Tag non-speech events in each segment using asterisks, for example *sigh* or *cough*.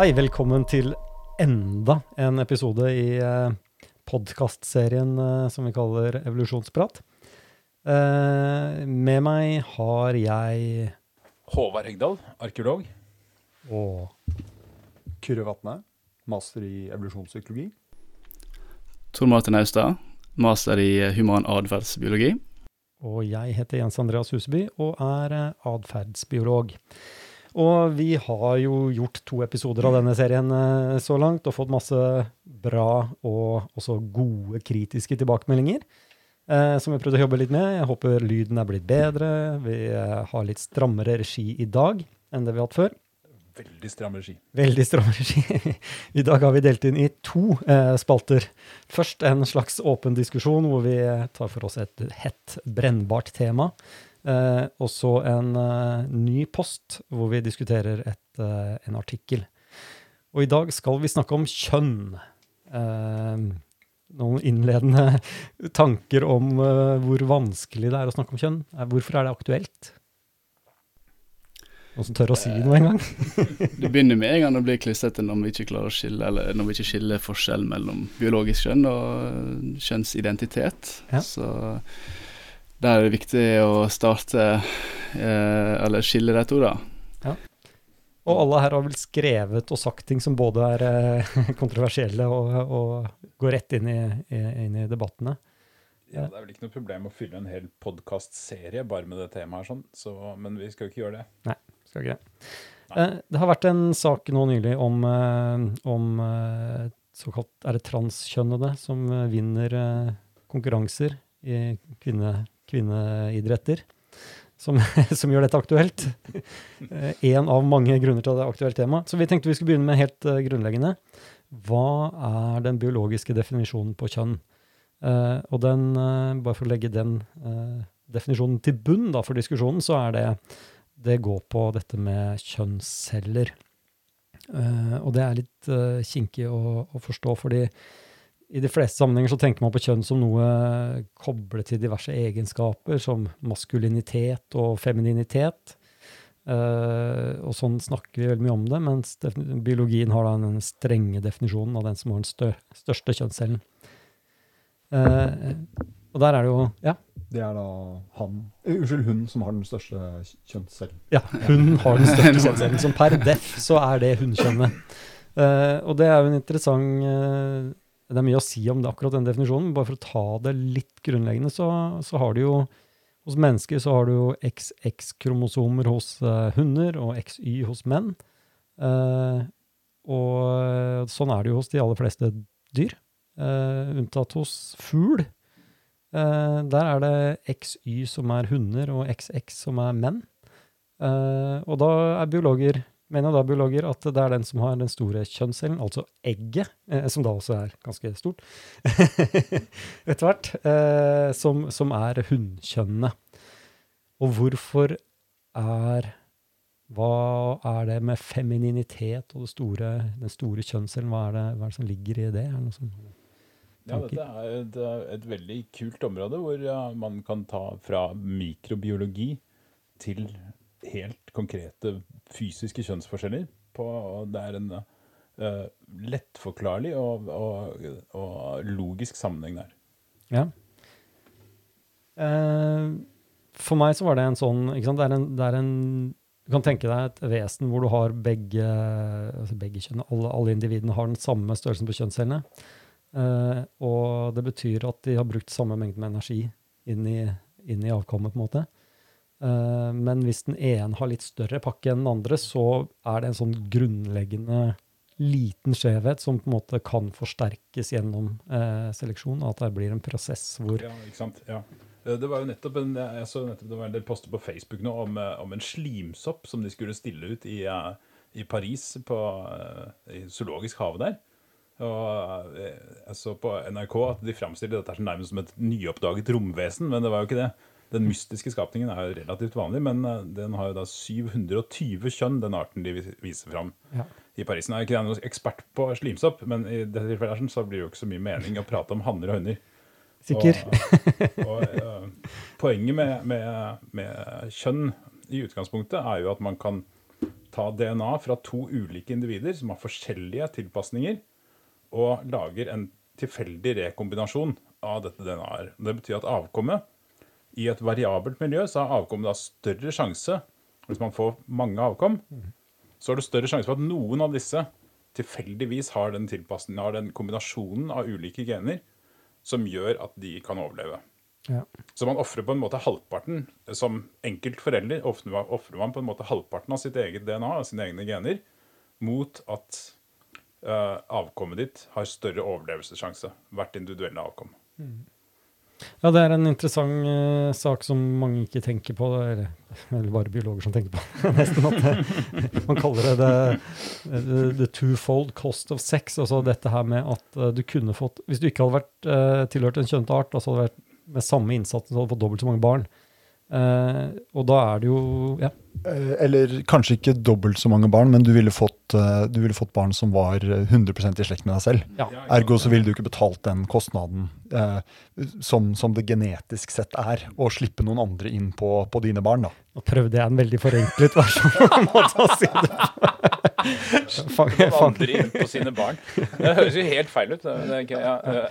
Hei, velkommen til enda en episode i eh, podkastserien eh, som vi kaller Evolusjonsprat. Eh, med meg har jeg Håvard Hegdal, arkeolog. og Kyrre Vatne, master i evolusjonspsykologi. Tor Martin Austad, master i eh, human atferdsbiologi. Og jeg heter Jens Andreas Huseby og er eh, atferdsbiolog. Og vi har jo gjort to episoder av denne serien eh, så langt, og fått masse bra og også gode kritiske tilbakemeldinger. Eh, som vi prøvde å jobbe litt med. Jeg håper lyden er blitt bedre. Vi eh, har litt strammere regi i dag enn det vi har hatt før. Veldig stram regi. Veldig stram regi. *laughs* I dag har vi delt inn i to eh, spalter. Først en slags åpen diskusjon hvor vi tar for oss et hett, brennbart tema. Eh, og så en eh, ny post hvor vi diskuterer et, eh, en artikkel. Og i dag skal vi snakke om kjønn. Eh, noen innledende *laughs* tanker om eh, hvor vanskelig det er å snakke om kjønn. Eh, Hvorfor er det aktuelt? Noen som tør å si noe en gang? Det begynner med en gang å bli klissete når vi ikke klarer å skille Eller når vi ikke skiller forskjell mellom biologisk kjønn og kjønnsidentitet. Ja. Så der er det viktig å starte eh, Eller skille de to, da. Og alle her har vel skrevet og sagt ting som både er eh, *laughs* kontroversielle og, og går rett inn i, i, inn i debattene. Ja, det er vel ikke noe problem å fylle en hel podkastserie bare med det temaet sånn. så, men vi skal jo ikke gjøre det. Nei, Skal ikke det. Eh, det har vært en sak nå nylig om, om såkalt er det transkjønnede som vinner konkurranser i kvinne, kvinneidretter. Som, *laughs* som gjør dette aktuelt. Én av mange grunner til at det er aktuelt tema. Så vi tenkte vi skulle begynne med helt eh, grunnleggende. Hva er den biologiske definisjonen på kjønn? Uh, og den, uh, bare for å legge den uh, definisjonen til bunn da, for diskusjonen, så er det det går på dette med kjønnsceller. Eh, og det er litt eh, kinkig å, å forstå, fordi i de fleste sammenhenger så tenker man på kjønn som noe koblet til diverse egenskaper, som maskulinitet og femininitet. Uh, og sånn snakker vi veldig mye om det, mens biologien har da den strenge definisjonen av den som har den stør største kjønnscellen. Uh, og der er det jo Ja, Det er da han eh, Unnskyld, hun som har den største kjønnscellen. Ja, hun har den største kjønnscellen. Som per def så er det hunnkjønnet. Uh, og det er jo en interessant eh, Det er mye å si om det, akkurat den definisjonen. Bare for å ta det litt grunnleggende, så, så har du jo Hos mennesker så har du jo XX-kromosomer hos uh, hunder og XY hos menn. Uh, og sånn er det jo hos de aller fleste dyr, uh, unntatt hos fugl. Der er det XY som er hunder, og XX som er menn. Og da er biologer, mener da biologer at det er den som har den store kjønnscellen, altså egget, eh, som da også er ganske stort, *laughs* etter hvert, eh, som, som er hunnkjønnet. Og hvorfor er Hva er det med femininitet og det store, den store kjønnscellen? Hva er, det, hva er det som ligger i det? Er det noe som, Ja, dette er et, et veldig kult område hvor man kan ta fra mikrobiologi til helt konkrete fysiske kjønnsforskjeller. På, det er en uh, lettforklarlig og, og, og logisk sammenheng der. Ja. Uh, for meg så var det en sånn ikke sant? Det er en, det er en Du kan tenke deg et vesen hvor du har begge, altså begge kjønn, alle, alle individene har den samme størrelsen på kjønnscellene. Uh, og det betyr at de har brukt samme mengde med energi inn i, inn i avkommet, på en måte. Eh, men hvis den ene har litt større pakke enn den andre, så er det en sånn grunnleggende liten skjevhet som på en måte kan forsterkes gjennom eh, seleksjon, at det blir en prosess hvor Ja, ikke sant? Ja. Eh, Det var jo nettopp en, jeg så nettopp det var en del poster på Facebook nå om, om en slimsopp som de skulle stille ut i, i Paris, på, i zoologisk hage der. Og jeg så på NRK at de framstiller dette nærmest som et nyoppdaget romvesen, men det var jo ikke det. Den mystiske skapningen er jo relativt vanlig, men eh, den har jo da 720 kjønn, den arten de viser fram Ja. i Paris. Nå er ikke jeg noen ekspert på slimsopp, men i dette tilfellet så blir det jo ikke så mye mening å prate om hanner og hunder. Sikker? Og, og og, poenget med, med, med kjønn i utgangspunktet er jo at man kan ta DNA fra to ulike individer som har forskjellige tilpasninger, og lager en tilfeldig rekombinasjon av dette DNA-et. Det betyr at avkommet i et variabelt miljø så har avkommet da større sjanse Hvis man får mange avkom, så har du større sjanse for at noen av disse tilfeldigvis har den tilpasningen, har den kombinasjonen av ulike gener som gjør at de kan overleve. Ja. Så man ofrer på en måte halvparten Som enkelt forelder ofrer man- på en måte halvparten av sitt eget DNA, av sine egne gener, mot at uh, avkommet ditt har større overlevelsessjanse. Hvert individuelle avkom. Ja, det er en interessant uh, sak som mange ikke tenker på, eller, eller bare biologer som tenker på. *laughs* Nesten at Man kaller det the, the, the twofold cost of sex. Altså dette her med at uh, du kunne fått Hvis du ikke hadde vært uh, tilhørt en kjønnet art, altså hadde vært med samme innsats, så hadde du fått dobbelt så mange barn. Eh, og da er det jo Ja. Eh, Eller kanskje ikke dobbelt så mange barn, men du ville fått, eh, du ville fått barn som var eh, 100% i slekt med deg selv. ja. Ergo så ville du ikke betalt den kostnaden uh, som, som det genetisk sett er, å slippe noen andre inn på, på dine barn. da. Nå prøvde jeg en veldig forenklet versjon måte å si det på. Inn på sine barn. Det høres jo helt feil ut. Det ikke, ja, eh,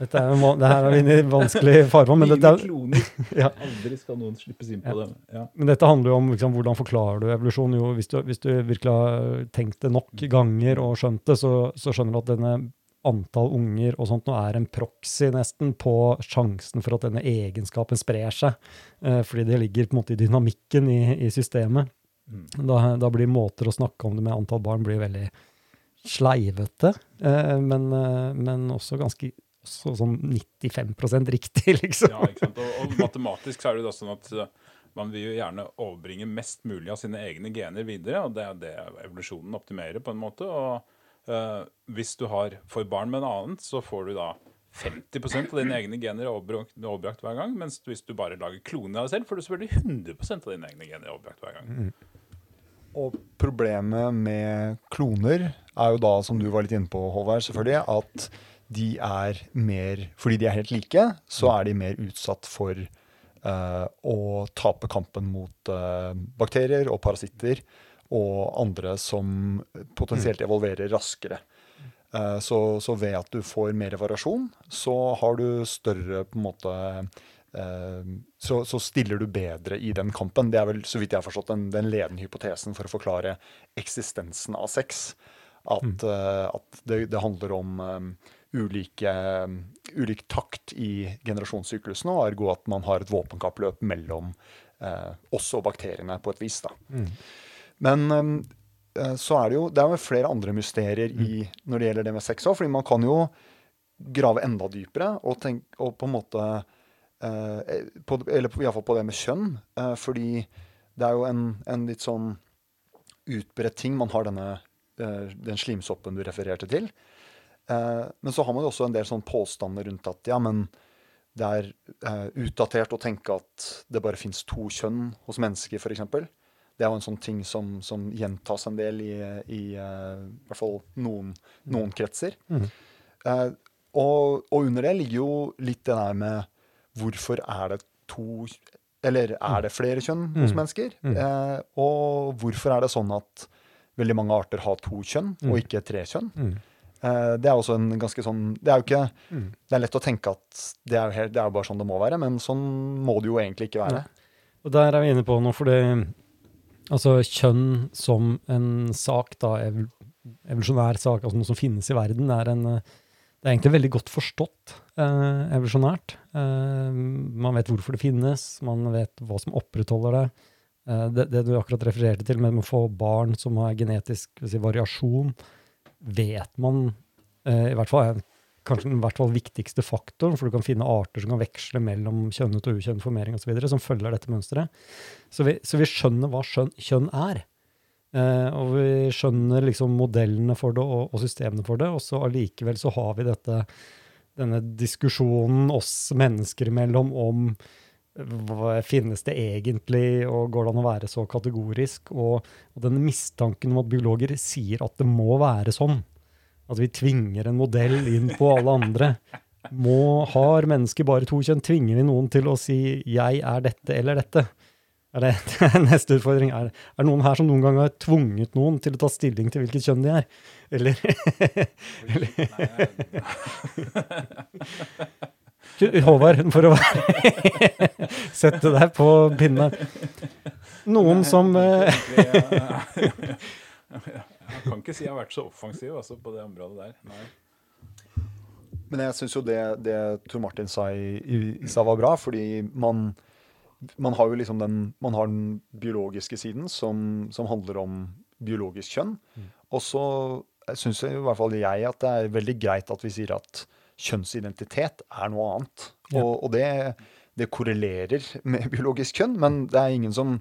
Dette er, det her er vi inne i vanskelig farvann, men, dette *laughs* Ja. Aldri skal noen slippes inn på det. Ja. men dette handler jo om liksom, hvordan forklarer du evolusjon. Jo, hvis, du, hvis du virkelig har tenkt det nok ganger og skjønt det, så, så skjønner du at denne antall unger og sånt nå er en proxy nesten på sjansen for at denne egenskapen sprer seg. Eh, fordi det ligger på en måte i dynamikken i, i systemet. Mm. Da, da blir måter å snakke om det med antall barn blir veldig sleivete, eh, men, eh, men også ganske også sånn 95% riktig, *laughs* liksom. Ja, ikke sant? Og, og matematisk så er det da sånn at man vil jo gjerne overbringe mest mulig av sine egne gener videre, og det er det evolusjonen optimerer på en måte. Og hvis du har får barn med en annen, så får du da 50% av dine egne gener overbrakt, overbrakt hver gang, mens hvis du bare lager kloner av deg selv, får du selvfølgelig 100% av dine egne gener overbrakt hver gang. Og problemet med kloner er jo da, som du var litt inne på, Håvard, selvfølgelig, at de er mer Fordi de er helt like, så er de mer utsatt for uh, å tape kampen mot uh, bakterier og parasitter og andre som potensielt evolverer raskere. Eh, så, så ved at du får mer variasjon, så har du større på en måte eh, så, så stiller du bedre i den kampen. Det er vel, så vidt jeg har forstått, den, den ledende hypotesen for å forklare eksistensen av sex. At, mm. at det, det handler om eh, ulike, ulik takt i generasjonssyklusene, og ergo at man har et våpenkappløp mellom eh, oss og bakteriene på et vis. da. Men eh, så er det jo det er jo flere andre mysterier i, når det gjelder det med sex òg. fordi man kan jo grave enda dypere og, tenk, og på en måte eh, på, Eller iallfall på det med kjønn. eh, fordi det er jo en, en litt sånn utbredt ting. Man har denne, eh, den slimsoppen du refererte til. Eh, men så har man jo også en del sånn påstander rundt at ja, men det er eh, utdatert å tenke at det bare fins to kjønn hos mennesker, f.eks. Det er jo en sånn ting som, som gjentas en del i, i i hvert fall noen, noen kretser. Eh, og, og under det ligger jo litt det der med hvorfor er det to Eller er det flere kjønn hos Mm. mennesker? Mm. Eh, og hvorfor er det sånn at veldig mange arter har to kjønn, Mm. og ikke tre kjønn? Mm. Eh, det er også en ganske sånn Det er jo ikke Mm. Det er lett å tenke at det er jo bare sånn det må være, men sånn må det jo egentlig ikke være. Og der er vi inne på noe, for det Altså kjønn som en sak, da, evol evolusjonær sak, altså noe som finnes i verden, er en eh, Det er egentlig veldig godt forstått eh, evolusjonært. Eh, man vet hvorfor det finnes, man vet hva som opprettholder det. Eh, det, det du akkurat refererte til med å få barn som har genetisk si, variasjon, vet man eh, i hvert fall kanskje den hvert fall viktigste faktoren, for du kan finne arter som kan veksle mellom kjønnet og ukjønnet formering osv., som følger dette mønsteret. Så vi, så vi skjønner hva skjøn, kjønn er. Eh, og vi skjønner liksom modellene for det og, og systemene for det, og så allikevel så har vi dette, denne diskusjonen oss mennesker imellom om hva finnes det egentlig, og går det an å være så kategorisk? Og, og denne mistanken om at biologer sier at det må være sånn. At vi tvinger en modell inn på alle andre. Må, har mennesker bare to kjønn? Tvinger vi noen til å si 'jeg er dette eller dette'? Er det, *laughs* neste utfordring er, er det noen her som noen gang har tvunget noen til å ta stilling til hvilket kjønn de er? Eller *laughs* *laughs* Håvard, for å sette deg på pinnen. Noen som Jeg kan ikke si jeg har vært så offensiv altså, på det området der. Nei. Men jeg syns jo det, det Tor Martin sa i, i, i stad var bra, fordi man, man har jo liksom den, man har den biologiske siden som, som handler om biologisk kjønn. Og så syns i hvert fall jeg at det er veldig greit at vi sier at kjønnsidentitet er noe annet. Ja. Og, og det, det korrelerer med biologisk kjønn, men det er ingen som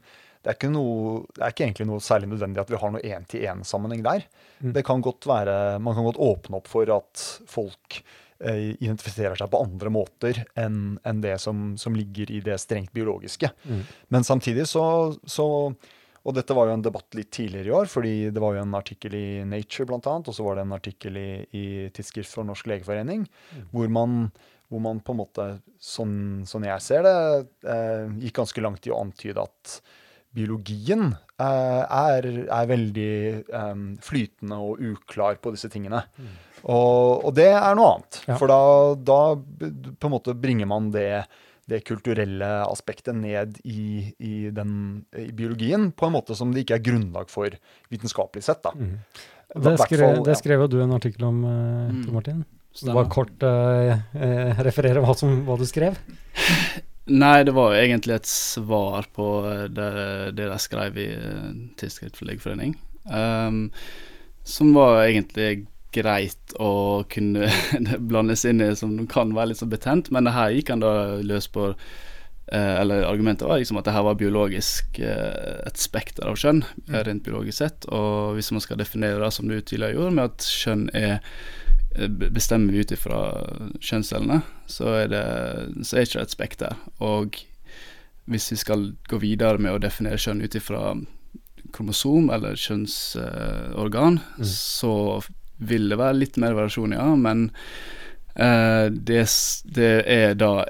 det er, ikke noe, det er ikke egentlig noe særlig nødvendig at vi har noe én-til-én-sammenheng der. Mm. Det kan godt være, Man kan godt åpne opp for at folk eh, identifiserer seg på andre måter enn enn det som, som ligger i det strengt biologiske. Mm. Men samtidig så, så Og dette var jo en debatt litt tidligere i år, fordi det var jo en artikkel i Nature blant annet, og så var det en artikkel i, i Tidsskrift for Norsk Legeforening, hvor, man, hvor man på en måte, sånn, sånn jeg ser det, eh, gikk ganske langt i å antyde at biologien eh, er, er veldig eh, flytende og uklar på disse tingene. Og, og det er noe annet. Ja. For da, da på en måte bringer man det, det kulturelle aspektet ned i, i, den, i biologien på en måte som det ikke er grunnlag for vitenskapelig sett. da. Mm. Det skrev, fall, det skrev jo du en artikkel om, eh, Mm. Martin. Stemmer. Bare kort uh, eh, referere hva, som, hva du skrev. *laughs* Nei, det var jo egentlig et svar på eh, det, det de skrev i eh, Tidsskrift for legeforening. Um, som var egentlig greit å kunne *laughs* blandes inn i, som kan være litt så betent, men det her gikk han da løs på eh, Eller argumentet var liksom at det her var biologisk eh, et spekter av kjønn, eh, rent biologisk sett. Og hvis man skal definere det som du tidligere gjorde, med at kjønn er Bestemmer vi ut ifra kjønnscellene, så er det så er ikke et spekter. Og hvis vi skal gå videre med å definere kjønn ut ifra kromosom eller kjønnsorgan, Mm. så vil det være litt mer variasjon, ja, men eh, det, det er da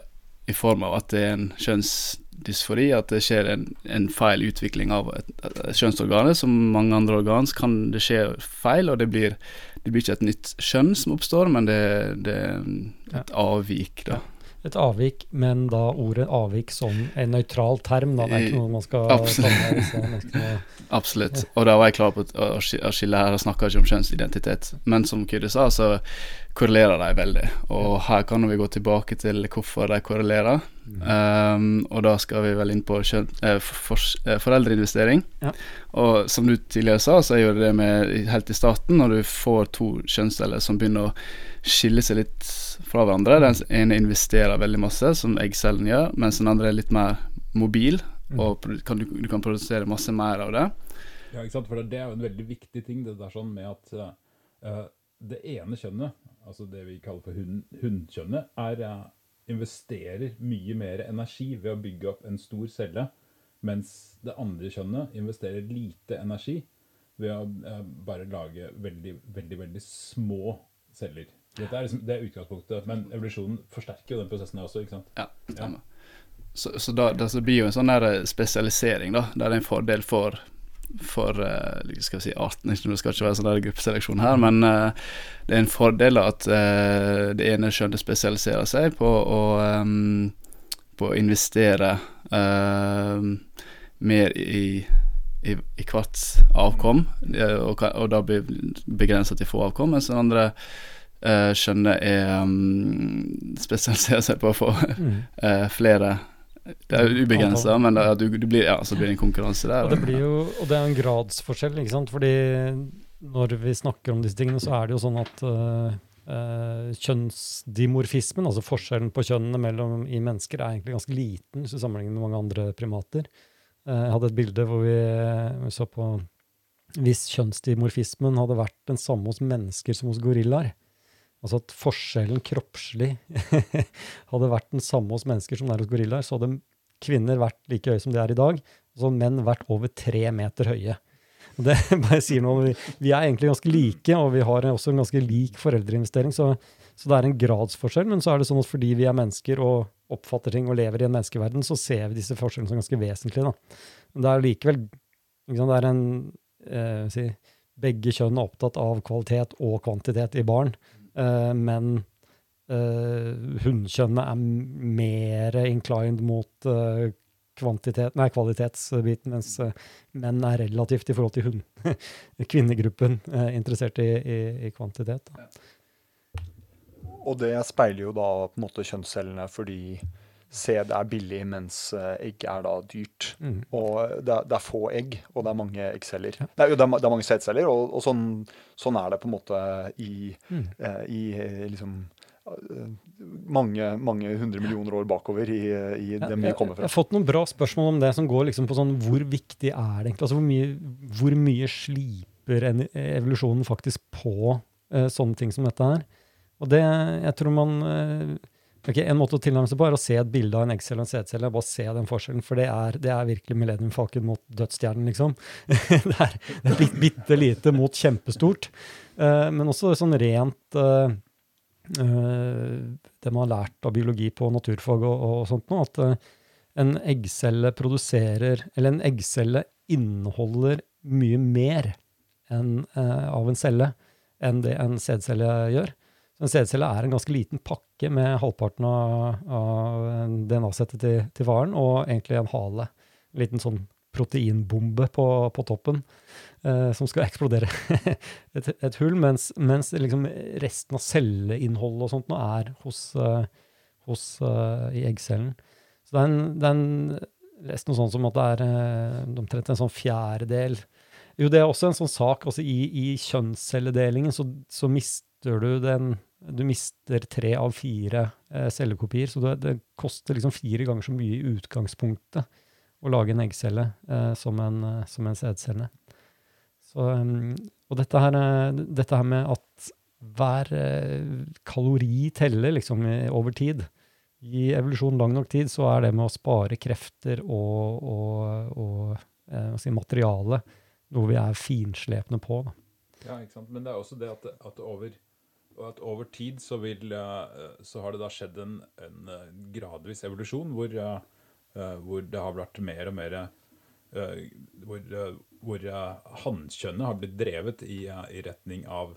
i form av at det er en kjønnsdysfori, at det skjer en, en feil utvikling av et, et kjønnsorganet. Som mange andre organ kan det skje feil, og det blir, det blir ikke et nytt kjønn som oppstår, men det, det er et avvik, da. Et avvik, men da ordet avvik som en nøytral term. Da. Det er ikke noe man skal Absolutt. disse. *laughs* Absolutt. Og da var jeg klar på å å ski- å skille her. Jeg snakker ikke om kjønnsidentitet. Men som Kyrre sa, så korrelerer de veldig. Og her kan vi gå tilbake til hvorfor de korrelerer. Um, og da skal vi vel inn på kjøn, eh, for, eh, foreldreinvestering. Ja. Og som du tidligere sa, så er jo det med helt i starten, når du får to kjønnsceller som begynner å skille seg litt fra hverandre. Den ene investerer veldig masse, som eggcellen gjør, mens den andre er litt mer mobil. Og kan du, du kan produsere masse mer av det. Ja, ikke sant? For det er jo en veldig viktig ting, det der sånn med at uh, det ene kjønnet, altså det vi kaller for hund, hunnkjønnet, er, uh, investerer mye mer energi ved å bygge opp en stor celle, mens det andre kjønnet investerer lite energi ved å uh, bare lage veldig, veldig, veldig små celler. Dette er, liksom, det er utgangspunktet, men evolusjonen forsterker jo den prosessen også, ikke sant? Ja, stemmer. Så, så da, så blir jo en sånn der eh, spesialisering, da, der det er en fordel for for eh, skal vi si arten, det skal ikke være sånn der gruppeseleksjon her, men eh, det er en fordel at det ene skjønnet spesialiserer seg på å, på å investere mer i, i, i hvert avkom, og, og da blir begrensa til få avkom, mens den andre eh, kjønnet er um, spesialiserer seg på å få Mm. *laughs* eh, flere Det er ubegrensa, men det, du, du blir, ja, så blir det en konkurranse der. Og det, blir jo, og det er en gradsforskjell, ikke sant? Fordi når vi snakker om disse tingene, så er det jo sånn at uh, uh, kjønnsdimorfismen, altså forskjellen på kjønnene mellom, i mennesker, er egentlig ganske liten hvis du sammenligner med mange andre primater. Uh, jeg hadde et bilde hvor vi, vi så på hvis kjønnsdimorfismen hadde vært den samme hos mennesker som hos gorillaer. Altså at forskjellen kroppslig *laughs* hadde vært den samme hos mennesker som det er hos gorillaer, så hadde kvinner vært like høye som de er i dag, og så hadde menn vært over tre meter høye. Det *laughs* bare sier noe om vi, er egentlig ganske like, og vi har også en ganske lik foreldreinvestering, så, så det er en gradsforskjell. Men så er det sånn at fordi vi er mennesker og oppfatter ting og lever i en menneskeverden, så ser vi disse forskjellene som ganske vesentlige. Da. Men det er likevel sant, det er en, eh, si, Begge kjønn er opptatt av kvalitet og kvantitet i barn, men uh, hunnkjønnet er mer inclined mot uh, nei, kvalitetsbiten, mens eh, menn er relativt i forhold til hun, *laughs* kvinnegruppen eh, interessert i, i, i kvantitet. Da. Og det speiler jo da på en måte kjønnscellene, fordi sæd er billig, mens eh, egg er da dyrt. Mm. Og det er, det er få egg, og det er mange eggceller. Jo, det, er, det er mange sædceller, og, og sånn, sånn er det på en måte i, Mm. eh, i eh, liksom eh, mange, mange hundre millioner år bakover i, eh, i det vi kommer fra. jeg har fått noen bra spørsmål om det, som går liksom på sånn hvor viktig er det egentlig? Altså hvor mye, hvor mye sliper en, evolusjonen faktisk på uh, sånne ting som dette her? Og det, jeg tror man eh, ok, En måte å tilnærme seg på er å se et bilde av en eggcelle og en sædcelle. Bare se den forskjellen, for det er, det er virkelig Millennium Falcon mot dødsstjernen, liksom. *laughs* det er, det er bitte lite mot kjempestort. Uh, men også sånn rent uh, uh, Det man har lært av biologi på naturfag og, og sånt nå, at en eggcelle produserer Eller en eggcelle inneholder mye mer enn, av en celle enn det en sædcelle gjør. Så en sædcelle er en ganske liten pakke med halvparten av, av DNA-settet til, til varen, og egentlig en hale. En liten sånn proteinbombe på, på toppen eh, som skal *laughs* eksplodere et, et hull, mens, mens liksom resten av celleinnholdet og sånt nå er hos, eh, hos eh, i eggcellen. Så det er en, det er en resten sånn som at det er eh, omtrent en sånn fjerdedel Jo, det er også en sånn sak også i, i kjønnscelledelingen, så, så mister du den Du mister tre av fire eh, cellekopier, så det, det koster liksom fire ganger så mye i utgangspunktet å lage en eggcelle eh, som en, eh, som en sædcelle. Um, og dette her, eh, dette her med at hver eh, kalori teller liksom over tid. I evolusjon lang nok tid så er det med å spare krefter og, og, og eh, si, materiale noe vi er finslepne på. Da. Ja, ikke sant? Men det er også det at, at, over, og at over tid så, vil, eh, så har det da skjedd en, en eh, gradvis evolusjon hvor, eh, eh, hvor det har vært mer og mer eh, Hvor, eh, hvor eh, hannkjønnet har blitt drevet i, eh, i retning av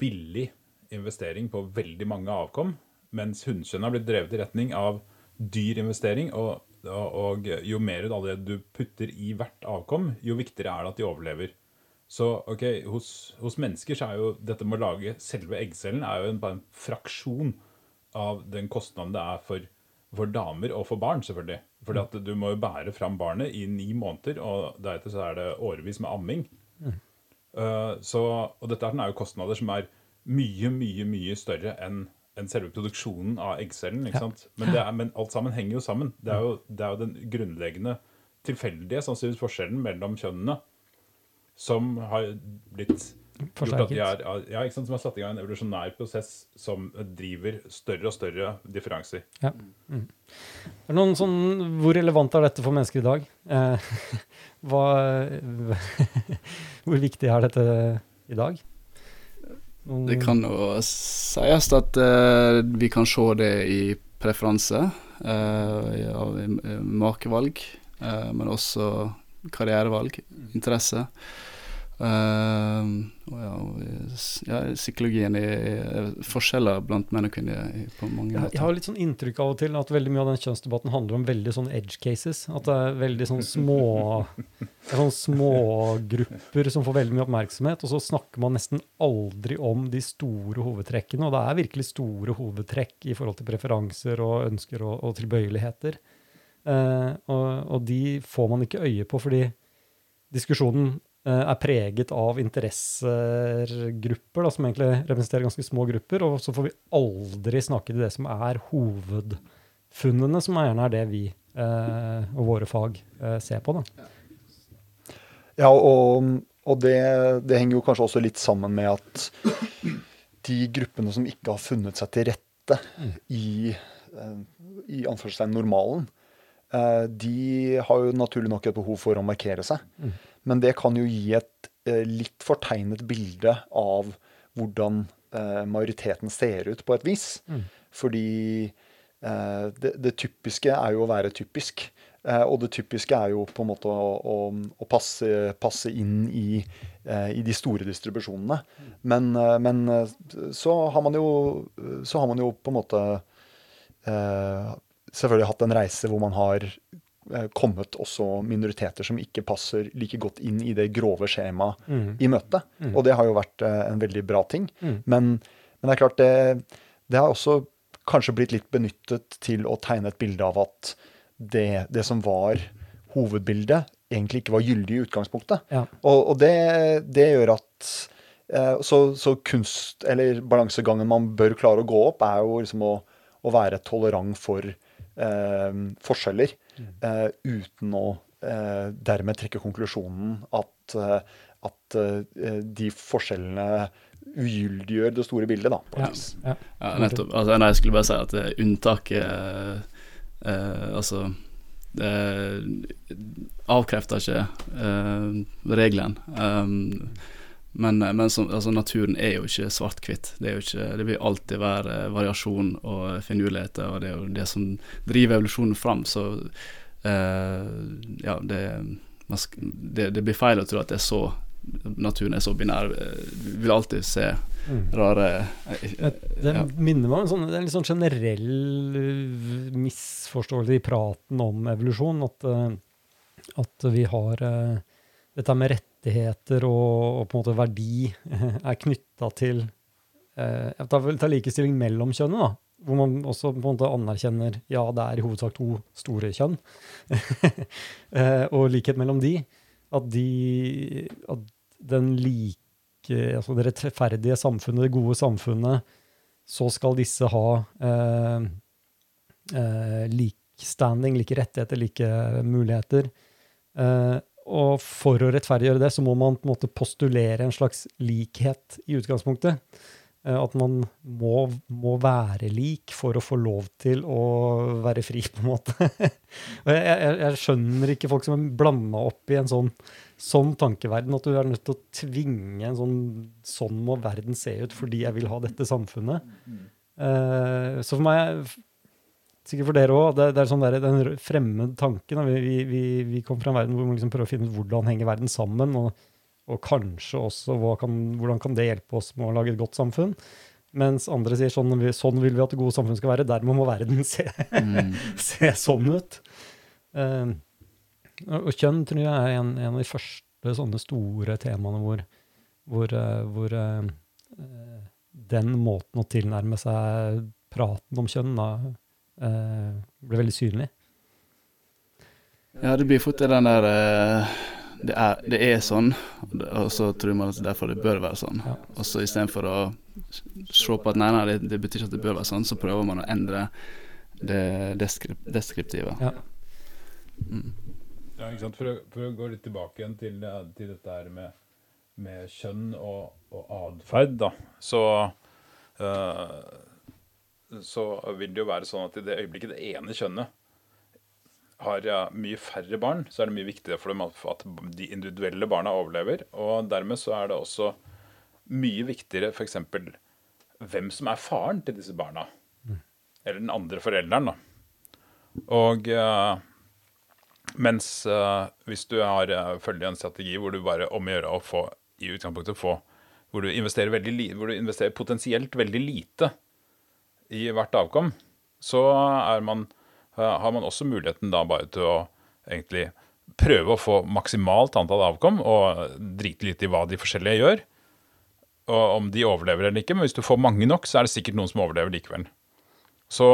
billig investering på veldig mange avkom, mens hunnkjønnet har blitt drevet i retning av dyr investering. Og, og, og jo mer du putter i hvert avkom, jo viktigere er det at de overlever. Så ok, hos, hos mennesker så er jo dette med å lage selve eggcellen er jo en, bare en fraksjon av den kostnaden det er for, for damer og for barn, selvfølgelig. Fordi at du må jo bære fram barnet i ni måneder, og deretter så er det årevis med amming. Uh, så, og dette er jo kostnader som er mye, mye mye større enn enn selve produksjonen av eggcellen. ikke sant? Men, det er, men alt sammen henger jo sammen. Det er jo, det er jo den grunnleggende tilfeldige sannsynligvis forskjellen mellom kjønnene som har blitt gjort at Forsterket. er, ja, ikke sant? Som har satt i gang en evolusjonær prosess som driver større og større differanser. Ja. Mm. Er det noen sånn, hvor relevant er dette for mennesker i dag? Eh, *laughs* hva, *laughs* hvor viktig er dette i dag? Noen- Det kan jo sies at eh, vi kan se det i preferanse eh, i, i makevalg, eh, men også karrierevalg, interesse. Uh, ja, ja, psykologien i, i forskjeller blant menn og kvinner i- på mange måter. jeg har litt sånn inntrykk av og til at veldig mye av den kjønnsdebatten handler om veldig sånn edge cases. At det er veldig sånn små sånn smågrupper som får veldig mye oppmerksomhet, og så snakker man nesten aldri om de store hovedtrekkene. Og det er virkelig store hovedtrekk i forhold til preferanser og ønsker og, og tilbøyeligheter. Eh, og, og de får man ikke øye på fordi diskusjonen eh, er preget av interessegrupper, da, som egentlig representerer ganske små grupper, og så får vi aldri snakke til det som er hovedfunnene, som gjerne er det vi eh, og våre fag eh, ser på. Da. Ja, og, og det, det henger jo kanskje også litt sammen med at de gruppene som ikke har funnet seg til rette i, eh, i anførselstegn normalen, de har jo naturlig nok et behov for å markere seg. Men det kan jo gi et eh, litt fortegnet bilde av hvordan eh, majoriteten ser ut, på et vis. Fordi eh, det, det typiske er jo å være typisk. Eh, og det typiske er jo på en måte å, å, å passe, passe, inn i, eh, i, de store distribusjonene. Men, eh, men eh, så, har man jo, så har man jo på en måte eh, selvfølgelig hatt en reise hvor man har kommet også minoriteter som ikke passer like godt inn i det grove skjemaet mm. i møtet. Mm. Og det har jo vært en veldig bra ting. Mm. Men, men, det er klart, det, det har også kanskje blitt litt benyttet til å tegne et bilde av at det, det, som var hovedbildet, egentlig ikke var gyldig i utgangspunktet. Ja. Og, og det, det, gjør at eh, så, så, kunst, eller balansegangen man bør klare å gå opp, er jo liksom å, å være tolerant for eh, forskjeller, mm. eh, uten å eh, dermed trekke konklusjonen at, eh, at eh, de forskjellene ugyldiggjør det store bildet, da. ja, ja. ja, nettopp. Altså, nei, jeg skulle bare si at unntaket eh, Altså det avkrefter ikke eh, regelen. Um, men, men som, altså, naturen er jo ikke svart-hvitt. Det, det, vil alltid være variasjon og finurligheter, og det er jo det som driver evolusjonen fram. Så eh, ja, det, det, det, blir feil å tro at det så naturen er så binær. Du vil alltid se mm. rare ja. Det minner meg om en sånn, det en litt sånn generell misforståelse i praten om evolusjon. At, at vi har dette med rettigheter og, og, på en måte verdi er knytta til uh, ta likestilling mellom kjønnene. da hvor man også på en måte anerkjenner ja, det er i hovedsak to store kjønn, *laughs* og likhet mellom de. At, de, at den like Altså det rettferdige samfunnet, det gode samfunnet, så skal disse ha eh, eh, lik like rettigheter, like muligheter. Eh, og for å rettferdiggjøre det, så må man på en måte postulere en slags likhet i utgangspunktet. Eh, at man må, må, være lik for å få lov til å være fri, på en måte. *laughs* jeg, jeg, jeg, skjønner ikke folk som er blanda opp i en sånn sånn tankeverden at du er nødt til å tvinge en sånn Sånn må verden se ut fordi jeg vil ha dette samfunnet. Uh, så for meg, sikkert for dere òg, det, det, er sånn der, den fremmede tanken. Vi, vi, vi, kommer fra en verden hvor man liksom prøver å finne ut hvordan henger verden sammen, og, og kanskje også kan, hvordan kan det hjelpe oss med å lage et godt samfunn. Mens andre sier sånn, sånn vil vi at det gode samfunn skal være. Dermed må verden *laughs* se, mm. se sånn ut. Uh, og kjønn tror jeg er en, en, av de første sånne store temaene hvor, hvor, uh, hvor uh, den måten å tilnærme seg praten om kjønn da, uh, ble veldig synlig. Ja, det blir fort den der uh, det, er, det er sånn, og så tror man at derfor det bør være sånn. Ja. Og så istedenfor å se på at nei, nei, det, det, betyr ikke at det bør være sånn, så prøver man å endre det deskriptive. Ja. Mm. Ja, ikke sant? For å, for å, gå litt tilbake igjen til, til dette her med, med kjønn og, og atferd, da, så uh, så vil det jo være sånn at i det øyeblikket det ene kjønnet har mye færre barn, så er det mye viktigere for dem at de individuelle barna overlever. Og dermed så er det også mye viktigere f.eks. hvem som er faren til disse barna. Mm. Eller den andre forelderen, da. Og uh, mens uh, hvis du har uh, følger en strategi hvor du bare om å gjøre å få i utgangspunktet få hvor du, investerer veldig, hvor du investerer potensielt veldig lite i hvert avkom, så man, uh, har man også muligheten da bare til å egentlig prøve å få maksimalt antall avkom og drite litt i hva de forskjellige gjør. Og om de overlever eller ikke. Men hvis du får mange nok, så er det sikkert noen som overlever likevel. Så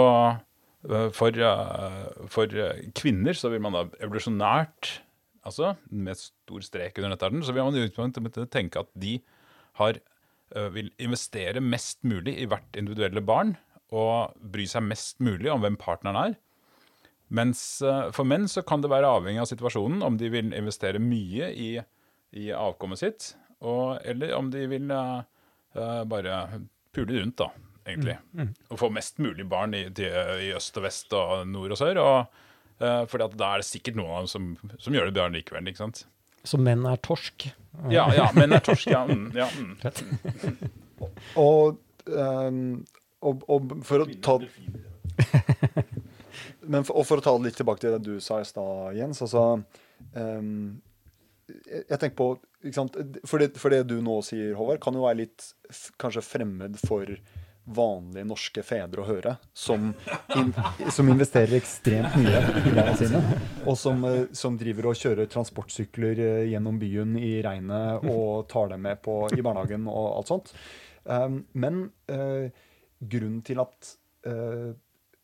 Eh, for, eh, for, kvinner så vil man da evolusjonært, altså med stor strek under dette, så vil man i utgangspunktet tenke at de har, eh, vil investere mest mulig i hvert individuelle barn og bry seg mest mulig om hvem partneren er. Mens for menn så kan det være avhengig av situasjonen om de vil investere mye i, i avkommet sitt, og, eller om de vil uh, bare pule rundt, da egentlig. Mm. Mm. Og få mest mulig barn i, til, i, øst og vest og nord og sør. Og, uh, fordi at da er det sikkert noen av dem som, som gjør det bra likevel. ikke sant? Så menn er torsk? Ja, ja menn er torsk, ja. Mm, ja og, um, og, og, for å ta *laughs* men for, og for å ta det litt tilbake til det du sa i stad, Jens. altså um, jeg, jeg tenker på? For, det, for det du nå sier, Håvard, kan jo være litt kanskje fremmed for vanlige norske fedre å høre. Som, in, *laughs* som investerer ekstremt mye i barna sine. Og som, eh, som driver og kjører transportsykler eh, gjennom byen i regnet og tar dem med på, i barnehagen og alt sånt. Um, men uh, grunnen til at uh,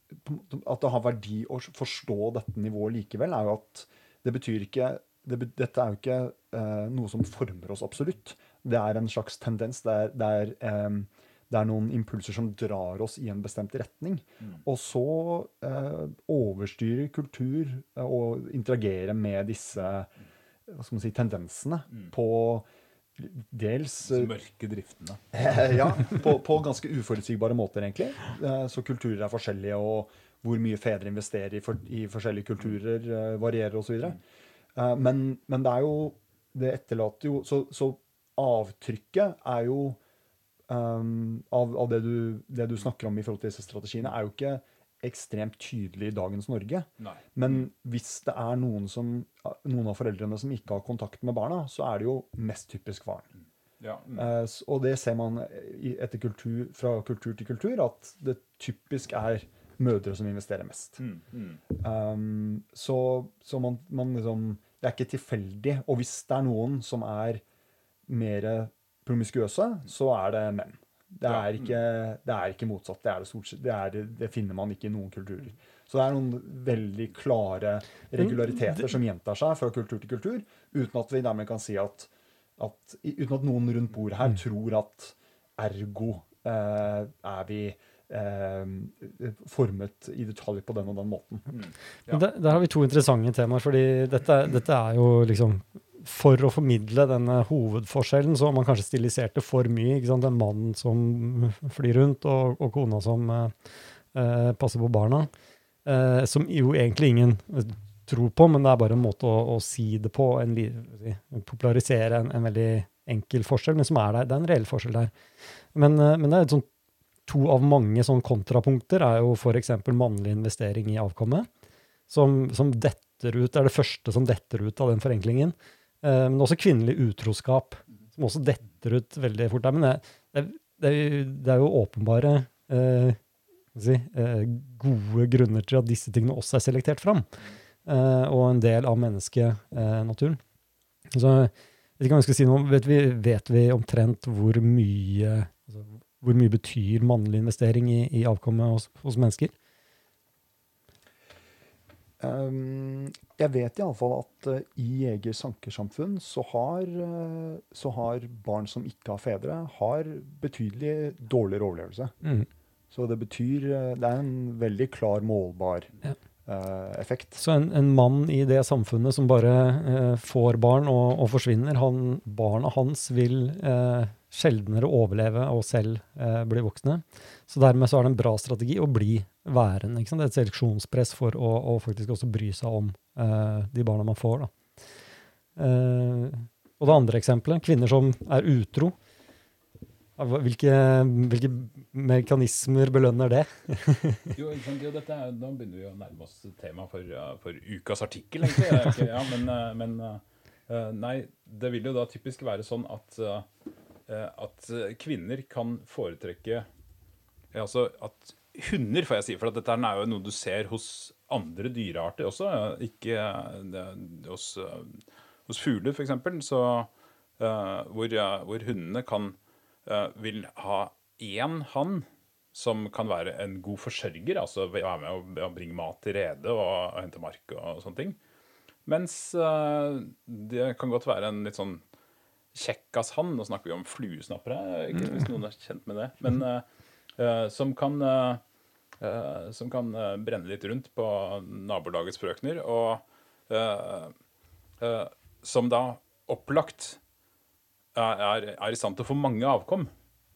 at det har verdi å forstå dette nivået likevel, er jo at det betyr ikke det, Dette er jo ikke uh, noe som former oss absolutt. Det er en slags tendens. Det er, det er, um, det er noen impulser som drar oss i en bestemt retning. Mm. Og så uh, overstyrer kultur og interagerer med disse hva skal man si, tendensene mm. på Dels De mørke driftene. *laughs* ja, på, på, ganske uforutsigbare måter, egentlig. Så kulturer er forskjellige, og hvor mye fedre investerer i, for, i forskjellige kulturer, varierer osv. Men, men det er jo Det etterlater jo Så, så avtrykket er jo um, av, av det, du, det, du, snakker om i forhold til disse strategiene, er jo ikke ekstremt tydelig i dagens Norge. Nei. Men hvis det er noen, som, noen, av foreldrene som ikke har kontakt med barna, så er det jo mest typisk faren. Ja. Mm. Uh, og det ser man etter kultur, fra kultur til kultur, at det typisk er mødre som investerer mest. Mm. Mm. Um, så, så man, man, liksom Det er ikke tilfeldig. Og hvis det er noen som er mer promiskuøse, så er det menn. Det er, ikke, det er ikke, motsatt. Det, er det, stort, det, er, det, finner man ikke i noen kulturer. Så det er noen veldig klare regulariteter som gjentar seg fra kultur til kultur, uten at vi dermed kan si at, at Uten at noen rundt bordet her mm. tror at ergo eh, er vi eh, formet i detalj på den og den måten. Mm. Ja. Der, der, har vi to interessante temaer, fordi dette, dette er jo liksom for å formidle denne hovedforskjellen, så har man kanskje stilisert det for mye. ikke sant? Den mannen som flyr rundt, og, og kona som eh, eh, passer på barna. Eh, som jo egentlig ingen tror på, men det er bare en måte å, å si det på. En, popularisere en, en, veldig enkel forskjell, men som er der. Det er en reell forskjell der. Men, eh, men det er et sånt, to av mange sånn kontrapunkter er jo f.eks. mannlig investering i avkommet, som, som detter ut, er det første som detter ut av den forenklingen. Eh, men også kvinnelig utroskap, som også detter ut veldig fort. Men det, det, det er jo åpenbare eh, si, eh, gode grunner til at disse tingene også er selektert fram, eh, og en del av menneskenaturen. Så jeg vet ikke om jeg skal si noe, vet vi, vet vi omtrent hvor mye, altså, hvor mye betyr mannlig investering i, i avkommet hos, hos mennesker? Um, jeg vet iallfall at uh, i Jegers sankersamfunn så har, uh, så har barn som ikke har fedre, har betydelig dårligere overlevelse. Mm. Så det betyr uh, Det er en veldig klar, målbar ja. effekt. Så en, en, mann i det samfunnet som bare får barn og, og forsvinner, han, barna hans vil sjeldnere overleve og selv bli voksne. Så dermed så er det en bra strategi å bli værende. Det er et seleksjonspress for å, å faktisk også bry seg om uh, de barna man får. Uh, og det andre eksempelet, kvinner som er utro. Hvilke, hvilke mekanismer belønner det? *laughs* jo, jo, dette er, Nå begynner vi å nærme oss tema for, for ukas artikkel, egentlig. Ja, men, eh, men nei, det vil jo da typisk være sånn at, at kvinner kan foretrekke Altså at hunder, får jeg si, for dette er jo noe du ser hos andre dyrearter også. Ikke det, hos, hos fugler, f.eks., så uh, hvor, hvor, hundene kan uh, vil ha én hann som kan være en god forsørger, altså være med å bringe mat til rede og, og hente mark og, sånne ting. Mens uh, det kan godt være en litt sånn kjekkas hann. Nå snakker vi om fluesnappere, ikke hvis noen er kjent med det. Men uh, som kan uh, Uh, som kan uh, brenne litt rundt på nabolagets frøkner. Og uh, som da opplagt er, er, i stand til å få mange avkom,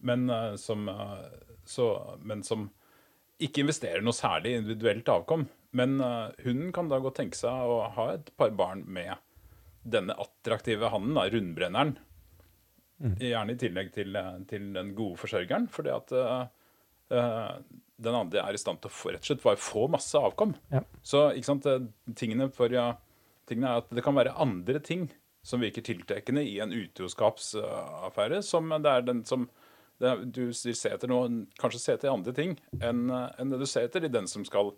men som, så, men, som, ikke investerer noe særlig individuelt avkom. Men hunden kan da godt tenke seg å ha et par barn med denne attraktive hannen, da, rundbrenneren. Mm. Gjerne i tillegg til, til, den gode forsørgeren. fordi at eh, den andre er i stand til å få, rett og slett bare få masse avkom. Ja. Så ikke sant, eh, tingene, for, ja, tingene er at det kan være andre ting som virker tiltrekkende i en utroskapsaffære, som det er den som det, du ser etter noe, kanskje ser etter andre ting enn eh, enn det du ser etter i den som skal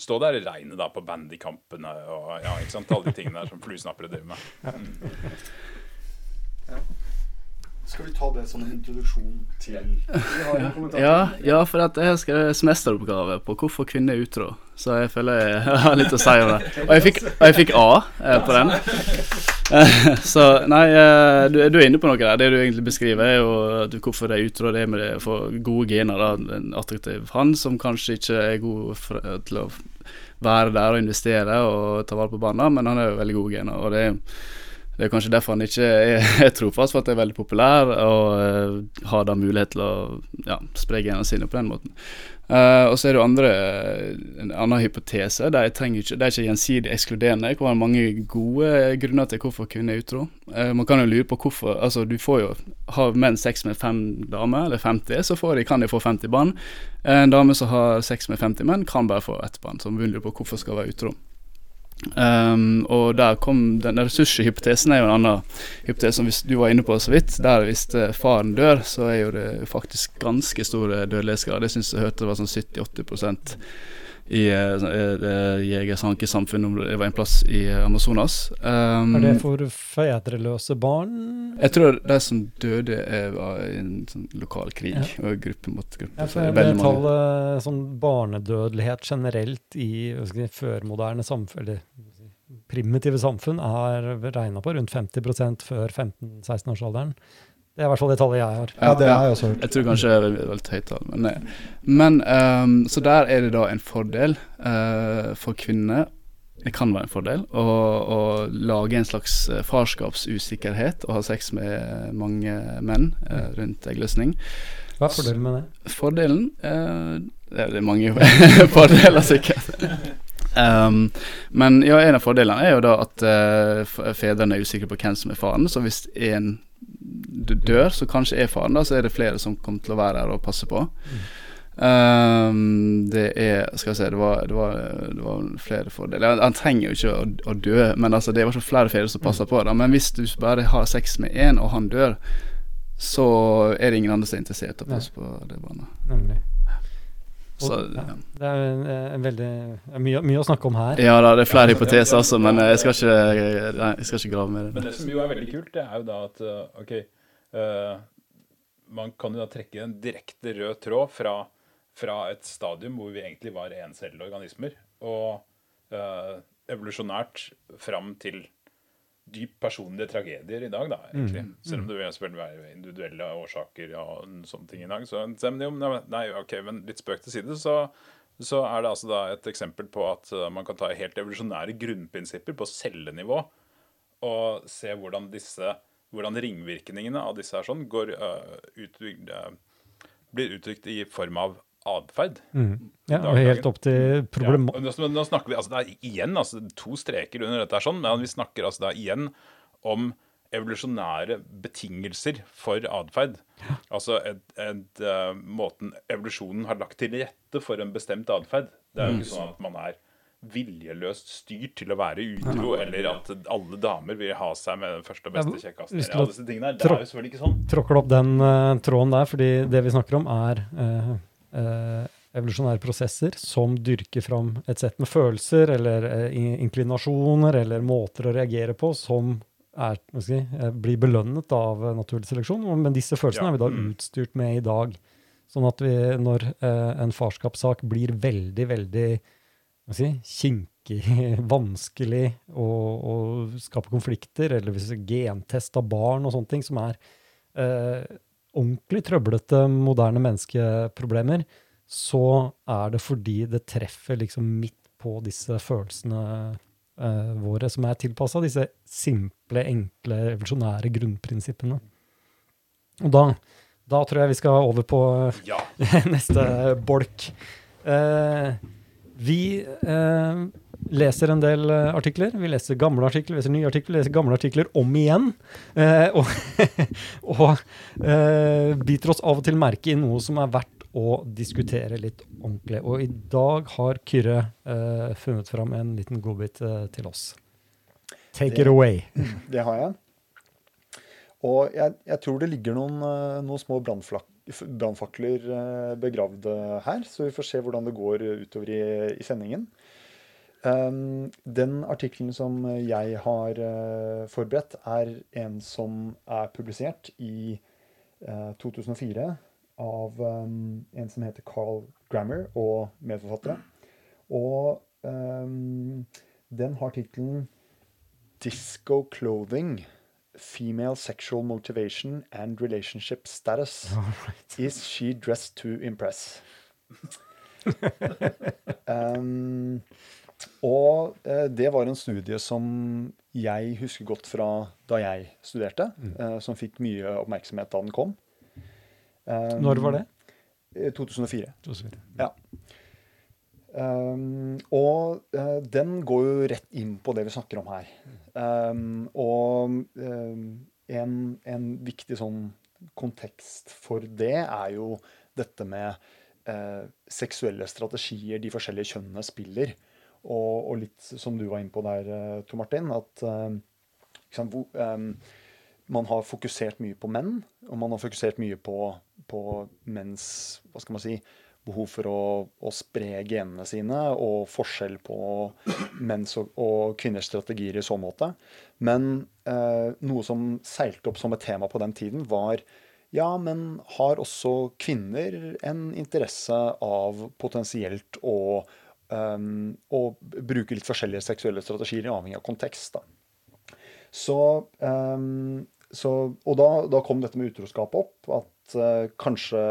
stå der i regnet da, på bandykampene og ja, ikke sant, alle de tingene der som fluesnappere driver med. Skal vi ta det som en introduksjon til Ja, ja, for at jeg har skrevet semesteroppgave på hvorfor kvinner er utro. Så jeg føler jeg har litt å si om det. Og jeg fikk, og jeg fikk A eh, på den. Eh, *laughs* Så nei, eh, du, du er inne på noe der. Det du egentlig beskriver, er jo at hvorfor de er utro. Det er med det å få gode gener. da, En attraktiv han som kanskje ikke er god for, til å være der og investere og ta vare på barna, men han er jo veldig gode gener. og det er det er kanskje derfor han ikke *laughs* er, trofast, for at det er veldig populær og eh, har da mulighet til å ja, spre genene sine på den måten. Uh, og så er det andre, en annen hypotese. De ikke, det er ikke gjensidig ekskluderende. Det kan være mange gode grunner til hvorfor kvinner er utro. Uh, man kan jo lure på hvorfor Altså, du får jo Har menn sex med fem damer, eller 50, så de, kan de få 50 barn. En dame som har sex med 50 menn, kan bare få ett barn. Så man lurer på hvorfor skal være utro. Um, og der kom den ressurshypotesen er jo en annen hypotese som du var inne på så vidt. Der hvis eh, faren dør, så er jo det faktisk ganske store dødelighetsgrad. Jeg syns jeg hørte det var sånn 70-80 i uh, jegersankesamfunn, om det var en plass i eh, Amazonas. Um, Er det for fedreløse barn? jeg tror de som døde, er, var i en sånn lokal krig, Ja. og gruppe mot gruppe. Ja, for det tallet sånn barnedødelighet generelt i førmoderne samfunn, eller primitive samfunn, er regna på rundt 50 før 15-16-årsalderen. Det er i hvert fall det tallet jeg har. Ja, det har jeg også hørt. Jeg tror kanskje det er veldig høyt tall. Men, nei. men um, så der er det da en fordel uh, for kvinner. Det kan være en fordel å, å lage en slags eh, farskapsusikkerhet og ha sex med mange menn uh, rundt eggløsning. Hva er fordelen med det? Fordelen uh, Det er mange *laughs* fordeler, sikkert. Um, men ja, en av fordelene er jo da at uh, fedrene er usikre på hvem som er faren. Så hvis en d- dør, så kanskje er faren, da, så er det flere som kommer til å være her og passe på. Um, det er Skal vi se, det var, det var, det var flere fordeler. Han, han trenger jo ikke å, å dø, men altså, det er i hvert flere fedre som passer på. Da. Men hvis du bare har sex med én, og han dør, så er det ingen andre som er interessert i å passe på det barnet. Nemlig. Så, ja. Det er en, en veldig mye, mye å snakke om her. Ja da, det er flere hypoteser også, men eh, jeg skal ikke, nei, jeg skal ikke grave mer i Men det. det som jo er veldig kult, det er jo da at eh, ok, uh, man kan jo da trekke en direkte rød tråd fra, fra et stadium hvor vi egentlig var encellede organismer, og uh, evolusjonært fram til dypt personlige tragedier i dag, da, egentlig. Selv om det vil selvfølgelig individuelle årsaker og sånne ting i dag. Så, nei, ok, men litt spøk til side, så, så er det altså da et eksempel på at eh, man kan ta helt evolusjonære grunnprinsipper på cellenivå og se hvordan disse hvordan ringvirkningene av disse her sånn går uh, utbygd, uh, blir uttrykt i form av atferd. Mm. Ja, og helt opp til problem... Ja, nå, nå snakker vi altså det er igjen altså, to streker under dette, er sånn, men vi snakker altså da igjen om evolusjonære betingelser for atferd. Altså et, et, uh, måten evolusjonen har lagt til rette for en bestemt atferd. Det er jo ikke sånn at man er viljeløst styrt til å være utro, eller at alle damer vil ha seg med den første og beste Ja, kjekkasten. hvis disse tingene her. Det er jo selvfølgelig ikke sånn. tråkker opp den uh, tråden der, fordi det vi snakker om, er eh, eh, evolusjonære prosesser som dyrker fram et sett med følelser eller eh, inklinasjoner eller måter å reagere på som er, si, eh, blir belønnet av eh, naturlig seleksjon. Men disse følelsene Ja, er vi da mm. utstyrt med i dag. Sånn at vi, når eh, en farskapssak blir veldig, veldig si, kinkig, *laughs* vanskelig å, å skape konflikter, eller hvis gentest av barn og sånne ting, som er eh, ordentlig trøblete moderne menneskeproblemer, så er det fordi det treffer liksom midt på disse følelsene eh, våre, som er tilpassa disse simple, enkle, revolusjonære grunnprinsippene. Og da, da tror jeg vi skal over på Ja. *laughs* neste bolk. Eh, vi eh, leser en del eh, artikler. Vi leser gamle artikler, leser nye artikler, leser gamle artikler om igjen. Eh, og *laughs* og eh, biter oss av og til merke i noe som er verdt å diskutere litt ordentlig. Og i dag har Kyrre eh, funnet fram en liten godbit eh, til oss. Take Det- it away. *laughs* Det har jeg. Og jeg, jeg tror det ligger noen, eh, noen små brannfakler begravd her, så vi får se hvordan det går utover i, i sendingen. Um, den artikkelen som jeg har eh, forberedt, er en som er publisert i eh, 2004 av um, en som heter Carl Grammer og medforfattere. Og um, den har tittelen Disco Clothing, Female Sexual Motivation and Relationship Status. *laughs* Is she dressed to impress? um, *laughs* og eh, det var en studie som jeg husker godt fra da jeg studerte, eh, som fikk mye oppmerksomhet da den kom. Når var det? 2004. 2004. Ja. Um, og uh, den går jo rett inn på det vi snakker om her. Um, og um, en, en viktig sånn kontekst for det er jo dette med uh, seksuelle strategier de forskjellige kjønnene spiller. Og, og litt som du var inne på der, eh, Tor Martin, at eh, sant, hvor, um, man har fokusert mye på menn, og man har fokusert mye på, på menns hva skal man si, behov for å, å spre genene sine, og forskjell på menns og, og kvinners strategier i så måte. Men eh, noe som seilte opp som et tema på den tiden, var ja, men har også kvinner en interesse av potensielt å, em, å bruke litt forskjellige seksuelle strategier, avhengig av kontekst? da. Så, um, så Og da, da kom dette med utroskap opp. At uh, kanskje,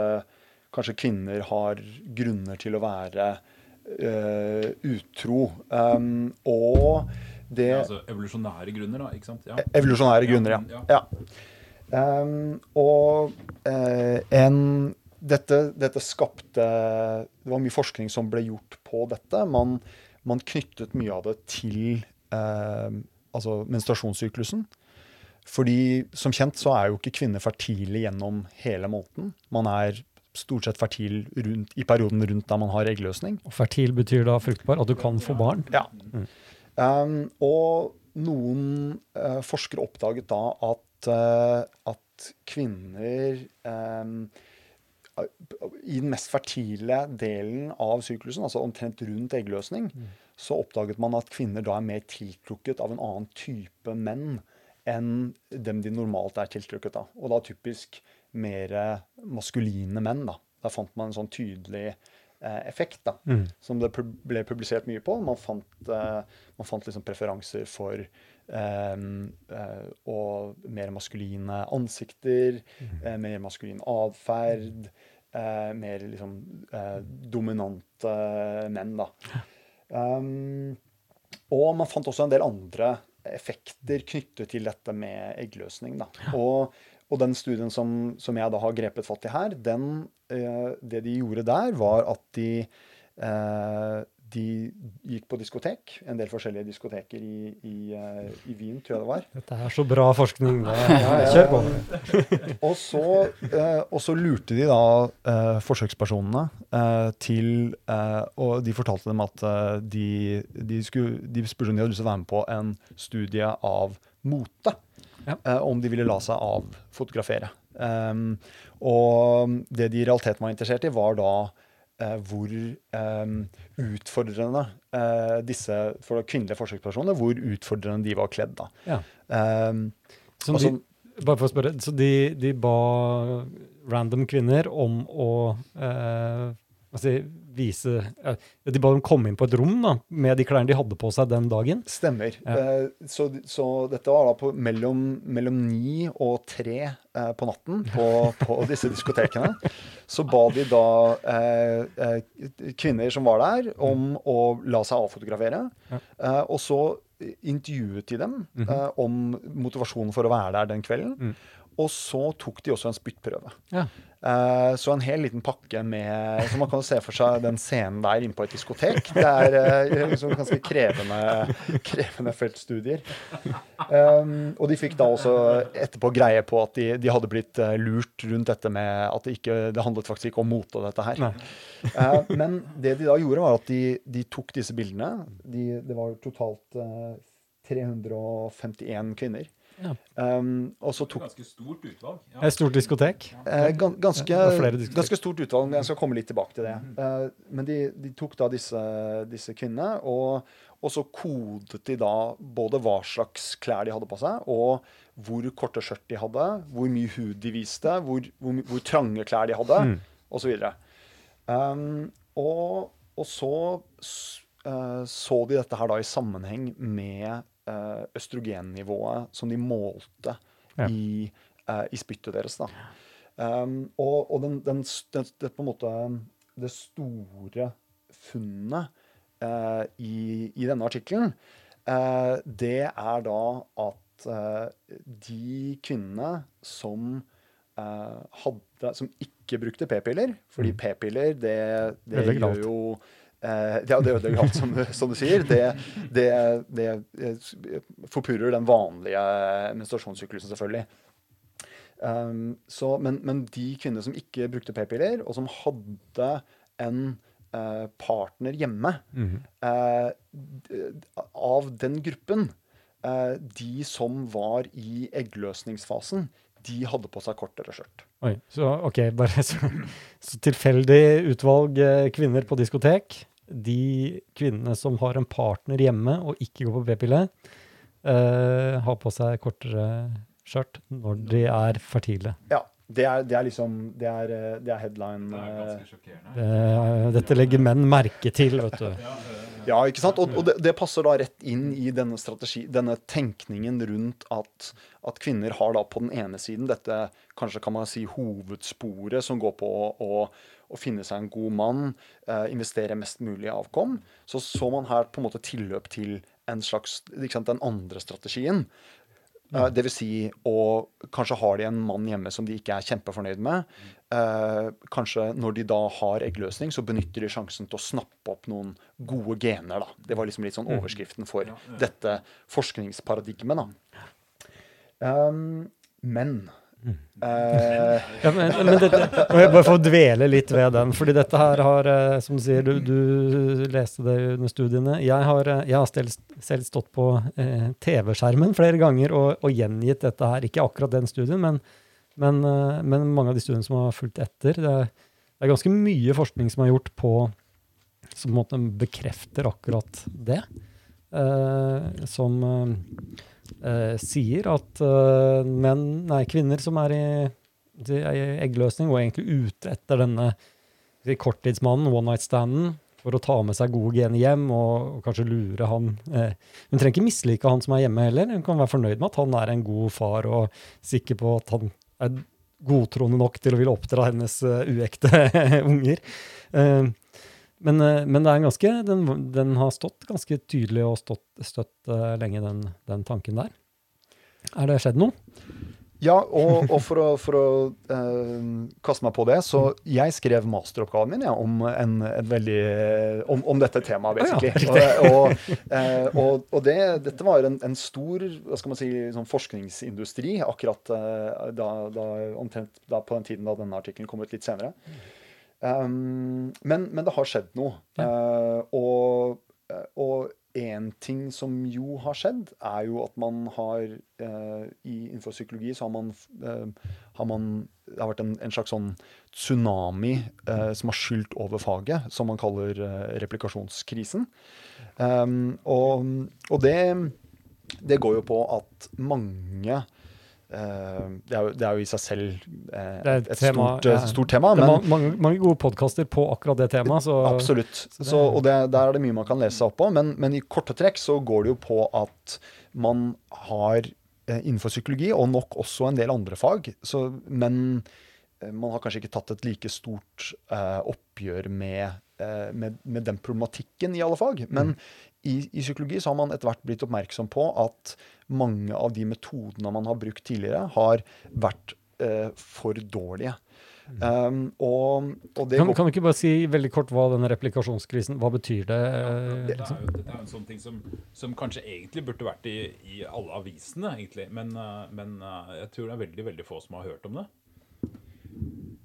kanskje kvinner har grunner til å være uh, utro. Um, og det Ja, altså evolusjonære grunner, da. ikke sant? Ja. Evolusjonære grunner, ja. Ja. og uh, en dette, dette skapte Det var mye forskning som ble gjort på dette. Man, man knyttet mye av det til eh, altså menstruasjonssyklusen. Fordi som kjent så er jo ikke kvinner fertile gjennom hele måneden. Man er stort sett fertil rundt, i perioden rundt da man har eggløsning. Og fertil betyr da fruktbar, at du kan få barn. Ja. Um, og noen uh, forskere oppdaget da at, uh, at kvinner um, i den mest fertile delen av syklusen, altså omtrent rundt eggløsning, så oppdaget man at kvinner da er mer tiltrukket av en annen type menn enn dem de normalt er tiltrukket av. Og da typisk mer maskuline menn. Da Da fant man en sånn tydelig eh, effekt da, Mm. som det ble publisert mye på. Man fant, eh, man fant liksom preferanser for og mer maskuline ansikter, eh, mer maskulin atferd, eh, mer liksom eh, dominante menn, da. Um, og man fant også en del andre effekter knyttet til dette med eggløsning. Da. Og, og den studien som, som jeg da har grepet fatt i her, den, eh, det de gjorde der, var at de, eh, de gikk på diskotek. En del forskjellige diskoteker i, i, eh, i Wien, tror jeg det var. Dette er så bra forskning. Ja, kjør på. *laughs* Og så, eh, og så lurte de da eh, forsøkspersonene til Og de fortalte dem at de, de, skulle, de spurte om de hadde lyst til å være med på en studie av mote. Ja. Om de ville la seg avfotografere. Um, og det de i realiteten var interessert i, var da hvor eh, utfordrende eh, disse for kvinnelige forsøkspersoner, hvor utfordrende de var kledd. da. Ja. Så Altså- de, bare for å spørre, så de, de ba random kvinner om å eh, si, vise De ba dem komme inn på et rom da, med de klærne de hadde på seg den dagen. Stemmer. Ja. Eh, så, så dette var da på mellom, mellom ni og tre eh, på natten på, på disse diskotekene. Så ba de da eh, kvinner som var der, om å la seg avfotografere. Ja. Eh, og så intervjuet de dem Mhm. eh, om motivasjonen for å være der den kvelden. Mm. Og så tok de også en spyttprøve. Ja. Eh, så en hel liten pakke med Så man kan jo se for seg den scenen der inne på et diskotek. Det er eh, liksom ganske krevende, krevende feltstudier. Um, og de fikk da også etterpå greie på at de, de hadde blitt eh, lurt rundt dette med at det ikke Det handlet faktisk ikke om mote, dette her. Eh, men det de da gjorde, var at de, de tok disse bildene. De, det var totalt eh, 351 kvinner. Ja. Um, og så tok Ganske stort utvalg. Ja. Et stort diskotek. Eh, gan- ganske, ganske stort utvalg, jeg skal komme litt tilbake til det. Eh, men de, de tok da disse, disse kvinnene, og, og så kodet de da både hva slags klær de hadde på seg, og hvor korte skjørt de hadde, hvor mye hud de viste, hvor, hvor, hvor trange klær de hadde, Mm. videre. Um, og, og så eh, så de dette her da i sammenheng med østrogennivået som de målte Ja. i, eh, i spyttet deres. da. Um, og og den, den, den, det, på en måte, det store funnet uh, i, i denne artikkelen, uh, det er da at uh, de kvinnene som eh, hadde, som ikke brukte p-piller, fordi p-piller, det, det gjør gjør alt. Eh, ja, det ødelegger alt, som, som du sier. Det, det, det forpurrer den vanlige menstruasjonssyklusen, selvfølgelig. Um, så, men, men de kvinnene som ikke brukte p-piller, og som hadde en uh, partner hjemme mm -hmm. uh, Av den gruppen, uh, de som var i eggløsningsfasen, de hadde på seg kortere skjørt. Oi, så ok, bare *laughs* så, så tilfeldig utvalg kvinner på diskotek. De kvinnene som har en partner hjemme og ikke går på p-pille, uh, har på seg kortere skjørt når de er fertile. Ja, det er, det er liksom Det er, eh, det er headline. Det er eh, ganske sjokkerende. Det, dette legger menn merke til, vet du. *laughs* Ja, eh, Ja, ikke sant? Og, og det, det passer da rett inn i denne strategi, denne tenkningen rundt at, at kvinner har da på den ene siden dette kanskje kan man si hovedsporet som går på å, å, å finne seg en god mann, eh, investere mest mulig i avkom. Så så man her på en måte tilløp til en slags, ikke sant, den andre strategien. Uh, det vil si, og kanskje har de en mann hjemme som de ikke er kjempefornøyd med. Eh, kanskje når de da har eggløsning, så benytter de sjansen til å snappe opp noen gode gener. da. Det var liksom litt sånn overskriften for dette forskningsparadigmet. da. Um, men eh, Ja, men, men dette, *laughs* jeg bare få dvele litt ved den, fordi dette her har, eh, som du sier, du, du leste det under studiene. Jeg har, eh, jeg har selv, selv stått på eh, TV-skjermen flere ganger og, og gjengitt dette her. Ikke akkurat den studien, men, men, men mange av de studiene som har fulgt etter. Det er, det er ganske mye forskning som er gjort på som på en måte bekrefter akkurat det. Eh, som eh, sier at eh, menn, nei, kvinner som er i, i eggløsning, er egentlig ute etter denne korttidsmannen, one night standen, for å ta med seg gode gener hjem og, og kanskje lure han. Eh, hun trenger ikke mislike han som er hjemme heller. Hun kan være fornøyd med at han er en god far og sikker på at han er godtroende nok til å ville oppdra hennes uh, uekte *laughs* unger. Eh, men, eh, men ganske, den, den har stått ganske tydelig og stått, støtt uh, lenge, den, den tanken der. Er det skjedd noe? ja, og, og for å, for å uh, kaste meg på det, så jeg skrev masteroppgaven min ja, om, en, en veldig, om, om dette temaet, basically. ja, og og, uh, og, det, dette var en, en stor si, sånn forskningsindustri akkurat da, da, omtrent da på den tiden da denne artikkelen kom ut litt senere. Um, men, men det har skjedd noe. Ja. og, og en ting som jo har skjedd, er jo at man har uh, i, Innenfor psykologi så har man, uh, har man Det har vært en, en slags sånn tsunami uh, som har skylt over faget, som man kaller eh, replikasjonskrisen. Um, og og det, det går jo på at mange eh, det, er jo, det er jo i seg selv eh, et, et tema, stort, eh, ja. stort tema. Det er men mange, mange gode podkaster på akkurat det temaet. Så Absolutt. så og det, der er det mye man kan lese seg opp på. Men, men i korte trekk så går det jo på at man har eh, innenfor psykologi, og nok også en del andre fag, så, men eh, man har kanskje ikke tatt et like stort uh, oppgjør med uh, med, med den problematikken i alle fag. Men i, i psykologi så har man etter hvert blitt oppmerksom på at mange av de metodene man har brukt tidligere, har vært eh, for dårlige. Um, og, og det Kan, kan du ikke bare si veldig kort hva denne replikasjonskrisen Hva betyr det? Ja, det, liksom? er jo, dette er jo en sånn ting som, som kanskje egentlig burde vært i, i alle avisene, egentlig. Men, eh, men eh, jeg tror det er veldig veldig få som har hørt om det.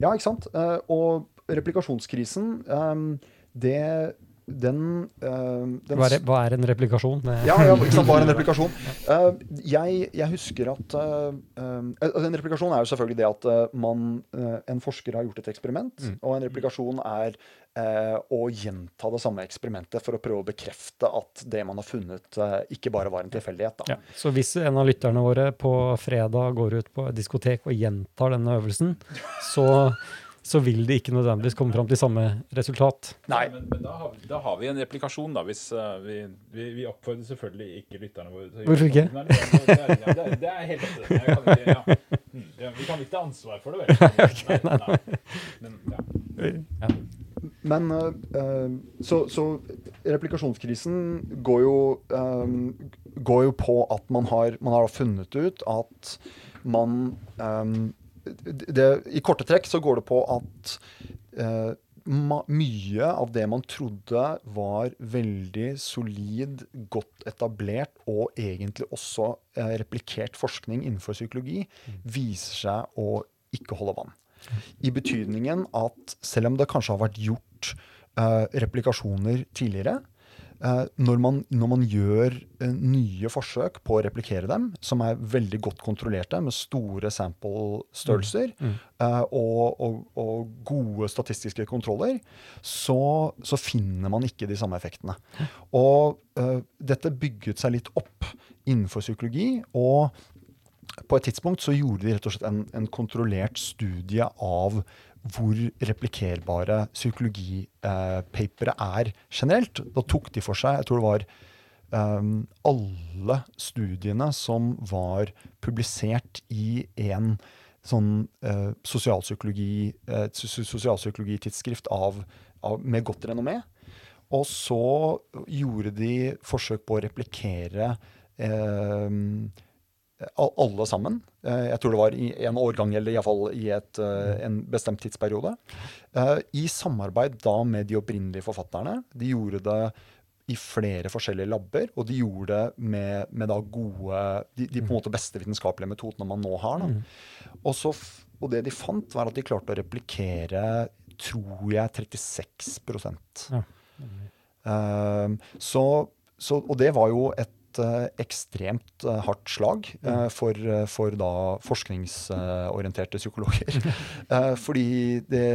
Ja, ikke sant? Eh, og replikasjonskrisen, ehm, det den, uh, den Hva er, hva er en replikasjon? Ja, ja, ikke sant, bare en *laughs* replikasjon. Uh, jeg, jeg husker at uh, En replikasjon er jo selvfølgelig det at man, en forsker har gjort et eksperiment, Mm. og en replikasjon er å gjenta det samme eksperimentet for å prøve å bekrefte at det man har funnet, ikke bare var en tilfeldighet. Ja. Så hvis en av lytterne våre på fredag går ut på et diskotek og gjentar denne øvelsen, så, så vil de ikke nødvendigvis komme fram til samme resultat. Nei. Men, men da, har vi, da har vi en replikasjon, da. Hvis uh, vi, vi, vi oppfordrer selvfølgelig ikke lytterne våre til å Hvorfor gjøre ikke? Nei, Det, er- ja, det, er- det er helt ja. Mm, ja, Vi kan ikke ta ansvar for det, vel? *laughs* Nei, nei. Men, ja. Men eh, eh, så, så replikasjonskrisen går jo, går jo på at man har, man har funnet ut at man det, I korte trekk så går det på at eh, mye av det man trodde var veldig solid, godt etablert og egentlig også eh, replikert forskning innenfor psykologi, viser seg å ikke holde vann. I betydningen at selv om det kanskje har vært gjort eh, replikasjoner tidligere, når, man, når man gjør eh, nye forsøk på å replikere dem, som er veldig godt kontrollerte, med store sample-størrelser eh, og, og, og gode statistiske kontroller, så, så finner man ikke de samme effektene. Og eh, dette bygget seg litt opp innenfor psykologi. og på et tidspunkt så gjorde de rett og slett en, en kontrollert studie av hvor replikerbare psykologipapere er generelt. Da tok de for seg, jeg tror det var um, alle studiene som var publisert i en sånn uh, sosialpsykologi, uh, sos- sosialpsykologi-tidsskrift av, av, med godt renommé. Og så gjorde de forsøk på å replikere al- alle sammen. Eh, Jeg tror det var i en årgang, eller iallfall i et, eh, en bestemt tidsperiode. Eh, I samarbeid da med de opprinnelige forfatterne. De gjorde det i flere forskjellige labber, og de gjorde det med, med gode de, de på en måte beste vitenskapelige metodene man nå har. Da. Og, så, og det de fant, var at de klarte å replikere, tror jeg, 36 Ja. Så, så, og det var jo et eh, ekstremt eh, hardt slag eh, for, eh, for da forskningsorienterte psykologer. *laughs* Fordi det,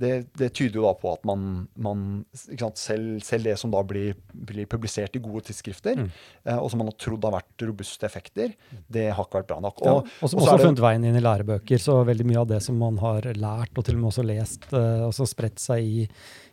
det, det tyder jo da på at man, man sant, selv, selv det som da blir, blir publisert i gode tidsskrifter, mm. og som man har trodd har vært robuste effekter, det har ikke vært bra nok. Ja, Og, og som også har funnet veien inn i lærebøker. Så veldig mye av det som man har lært, og til og med også lest, eh, og så spredt seg i,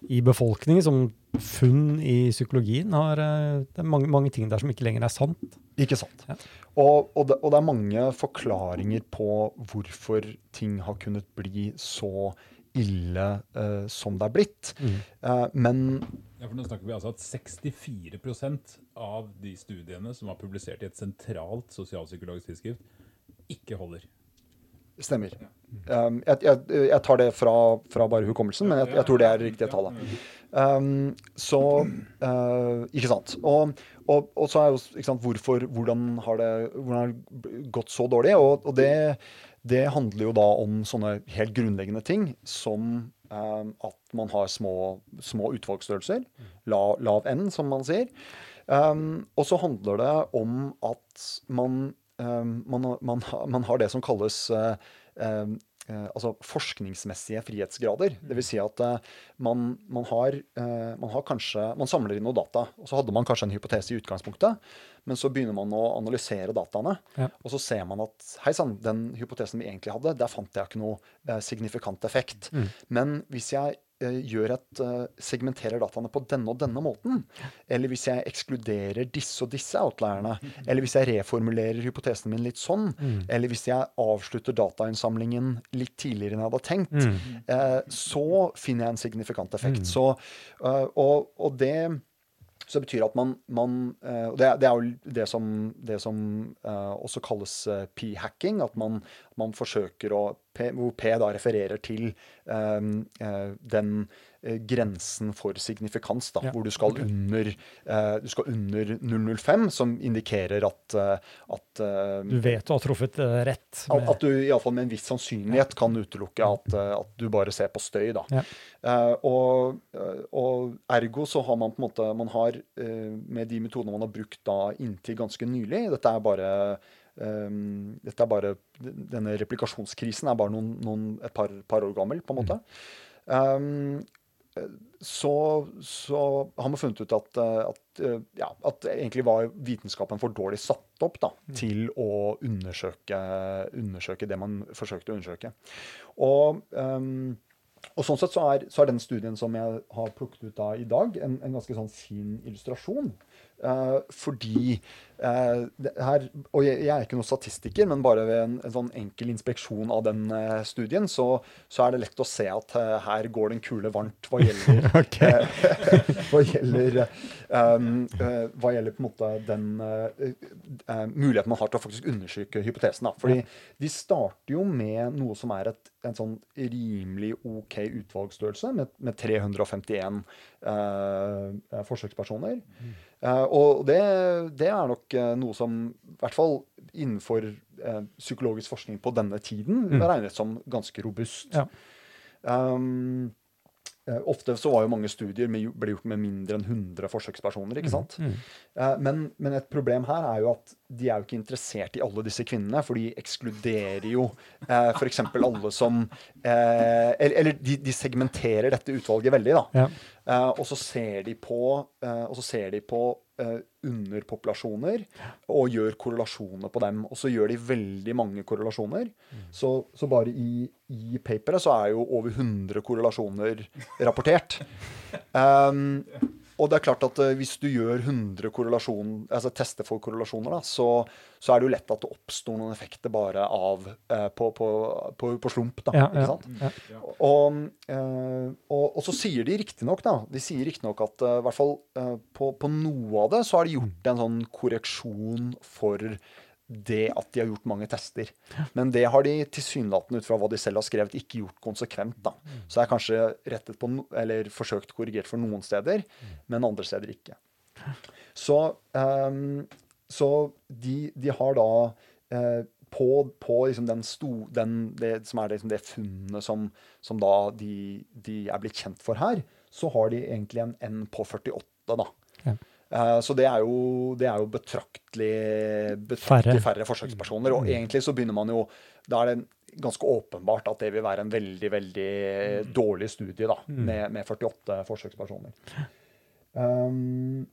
i befolkningen som funn i psykologien, har, eh, det er mange, mange ting der som ikke lenger er sant. Ikke sant. Ja. Og, og, det, og det er mange forklaringer på hvorfor ting har kunnet bli så ille uh, som det er blitt. Eh, men Ja, for nå snakker vi altså at 64% av de studiene som var publisert i et sentralt sosialpsykologisk tidsskrift, ikke holder. Stemmer. Um, jeg, jeg, jeg tar det fra, fra bare hukommelsen, men jeg, jeg tror det er riktige tallet. Um, så uh, Ikke sant. Og, og, og så er jo ikke sant, hvorfor, hvordan har det, hvordan har gått så dårlig? Og, og det, det handler jo da om sånne helt grunnleggende ting som um, at man har små, små utvalgsstørrelser. La, lav N, som man sier. Um, og så handler det om at man, man, har- man, man har det som kalles eh, um, eh, altså forskningsmessige frihetsgrader. Det vil si at eh, man, man, har, man har kanskje Man samler inn noe data, og så hadde man kanskje en hypotese i utgangspunktet, men så begynner man å analysere dataene, Ja. og så ser man at hei sann, den hypotesen vi egentlig hadde, der fant jeg ikke noe signifikant effekt. Men hvis jeg gjør et, eh, segmenterer dataene på denne og denne måten, eller hvis jeg ekskluderer disse og disse outlierne, eller hvis jeg reformulerer hypotesen min litt sånn, eller hvis jeg avslutter datainnsamlingen litt tidligere enn jeg hadde tenkt, eh, så finner jeg en signifikant effekt. Så, eh, og, og det så betyr at man, man eh, og det, det er jo det som, det som eh, også kalles eh, p-hacking. At man, man forsøker å P, Hvor P da refererer til eh, eh, den eh, grensen for signifikans, da, Ja, hvor du skal, under, uh, du skal under 005, som indikerer at, uh, at uh, Du vet du har truffet rett. med- at du iallfall med en viss sannsynlighet kan utelukke at, at du bare ser på støy. da. Ja. Og, og ergo så har man på en måte man har, Med de metodene man har brukt da inntil ganske nylig Dette er bare dette er bare, Denne replikasjonskrisen er bare noen, noen, et par, par år gammel, på en måte. Um, så, så har man funnet ut at, at, ja, at egentlig var vitenskapen for dårlig satt opp da, til å undersøke, undersøke det man forsøkte å undersøke. Og, um, og sånn sett så er, så er den studien som jeg har plukket ut av i dag, en, en ganske sånn fin illustrasjon. Eh, fordi uh, det her, Og jeg, jeg er ikke noen statistiker, men bare ved en, en sånn enkel inspeksjon av den uh, studien, så, så er det lett å se at her går den kule varmt hva gjelder *laughs* *laughs* hva gjelder um, hva gjelder på en måte den muligheten man har til å faktisk undersøke hypotesen. Da. Fordi de starter jo med noe som er et, en sånn rimelig OK utvalgsstørrelse, med, med 351 eh, forsøkspersoner. Eh, og det, det er nok eh, noe som i hvert fall innenfor eh, psykologisk forskning på denne tiden regnes som ganske robust. Ja. Um, eh, ofte så var jo mange studier med, ble gjort med mindre enn 100 forsøkspersoner. ikke sant? Eh, men, men et problem her er jo at de er jo ikke interessert i alle disse kvinnene, for de ekskluderer jo eh, f.eks. alle som eh, Eller, eller de, de segmenterer dette utvalget veldig, da. Ja. Eh, og så ser de på, eh, og så ser de på eh, underpopulasjoner og gjør korrelasjoner på dem. Og så gjør de veldig mange korrelasjoner. Så, så bare i, i paperet så er jo over 100 korrelasjoner rapportert. *laughs* Um, og det er klart at eh, hvis du gjør 100 korrelasjon, altså tester for korrelasjoner, da, så, så er det jo lett at det oppstår noen effekter bare av eh, på, på, på, på slump. Da, Ja, ikke sant? ja. Og, eh, og, og så sier de riktignok de sier riktignok at eh, i hvert fall eh, på, på noe av det så har de gjort en sånn korreksjon for det at de har gjort mange tester. Men det har de tilsynelatende ut fra hva de selv har skrevet, ikke gjort konsekvent. da. Så det er kanskje rettet på, eller forsøkt korrigert for noen steder, men andre steder ikke. Så, um, så de, de har da uh, på, på liksom den sto, den, det som er liksom det funnet som, som da de, de er blitt kjent for her, så har de egentlig en N på 48, da. Ja. Eh, Så det er jo, det er jo betraktelig, betraktelig Færre. færre. forsøkspersoner. Og egentlig så begynner man jo Da er det ganske åpenbart at det vil være en veldig, veldig dårlig studie, da, med, med 48 forsøkspersoner. Um,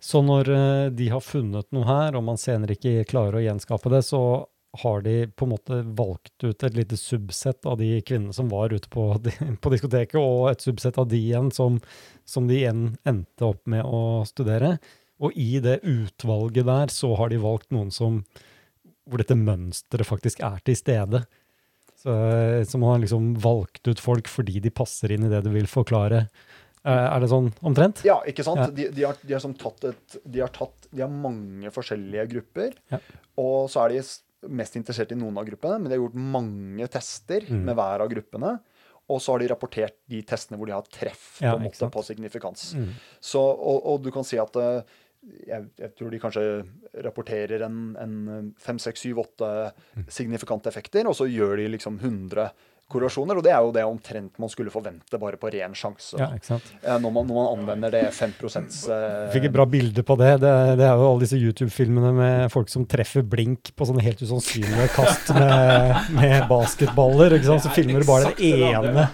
Så når eh, de har funnet noe her, og man senere ikke klarer å gjenskape det, så har de på en måte valgt ut et lite subsett av de kvinnene som var ute på, *laughs* på diskoteket, og et subsett av de igjen som, som de igjen endte opp med å studere. Og i det utvalget der så har de valgt noen som hvor dette mønsteret faktisk er til stede. Så, eh, som har liksom valgt ut folk fordi de passer inn i det du vil forklare. Er det sånn omtrent? Ja, ikke sant? Ja. De, de, har, de, har som tatt et, de, har tatt, de har mange forskjellige grupper. Ja. Og så er de mest interessert i noen av gruppene, men de har gjort mange tester Mm. med hver av gruppene. Og så har de rapportert de testene hvor de har treff Ja, på, måte, på signifikans. Mm. Så, og, og du kan si at eh, jeg, jeg tror de kanskje rapporterer en, en fem, seks, syv, åtte Mm. signifikante effekter, og så gjør de liksom 100 korrelasjoner. Og det er jo det omtrent man skulle forvente bare på ren sjanse. Ja, ikke sant? Eh, Når man, når man anvender det 5 eh, Fikk et bra bilde på det. det. Det er jo alle disse YouTube-filmene med folk som treffer blink på sånne helt usannsynlige kast med, med basketballer. ikke sant? Så filmer du bare *laughs* den ene,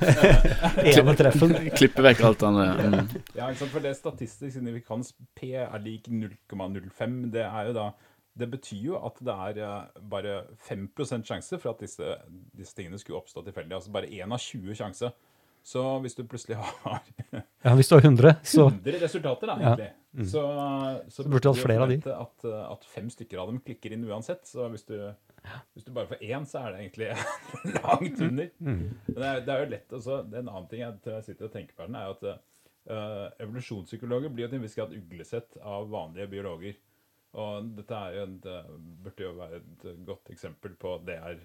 ene treffen. Klipper vekk alt annet. Mm. Ja, ikke sant? For det statistisk signifikans P er lik 0,05. Det er jo da Det betyr jo at det er eh, bare 5% sjanse for at disse, disse tingene skulle oppstå tilfeldig. Altså bare 1 av 20 sjanse. Så hvis du plutselig *laughs* har Ja, hvis du har 100, så 100 resultater, da, Ja. egentlig, Mm. så, så, Så burde du hatt flere av de. At, at fem stykker av dem klikker inn uansett. Så hvis du, hvis du bare får én, så er det egentlig *laughs* langt under. mm. Det er, det er jo lett også, En annen ting jeg, sitter og tenker på, den er jo at uh, evolusjonspsykologer blir jo til en viss grad uglesett av vanlige biologer. Og dette er jo en, det burde jo være et godt eksempel på at det er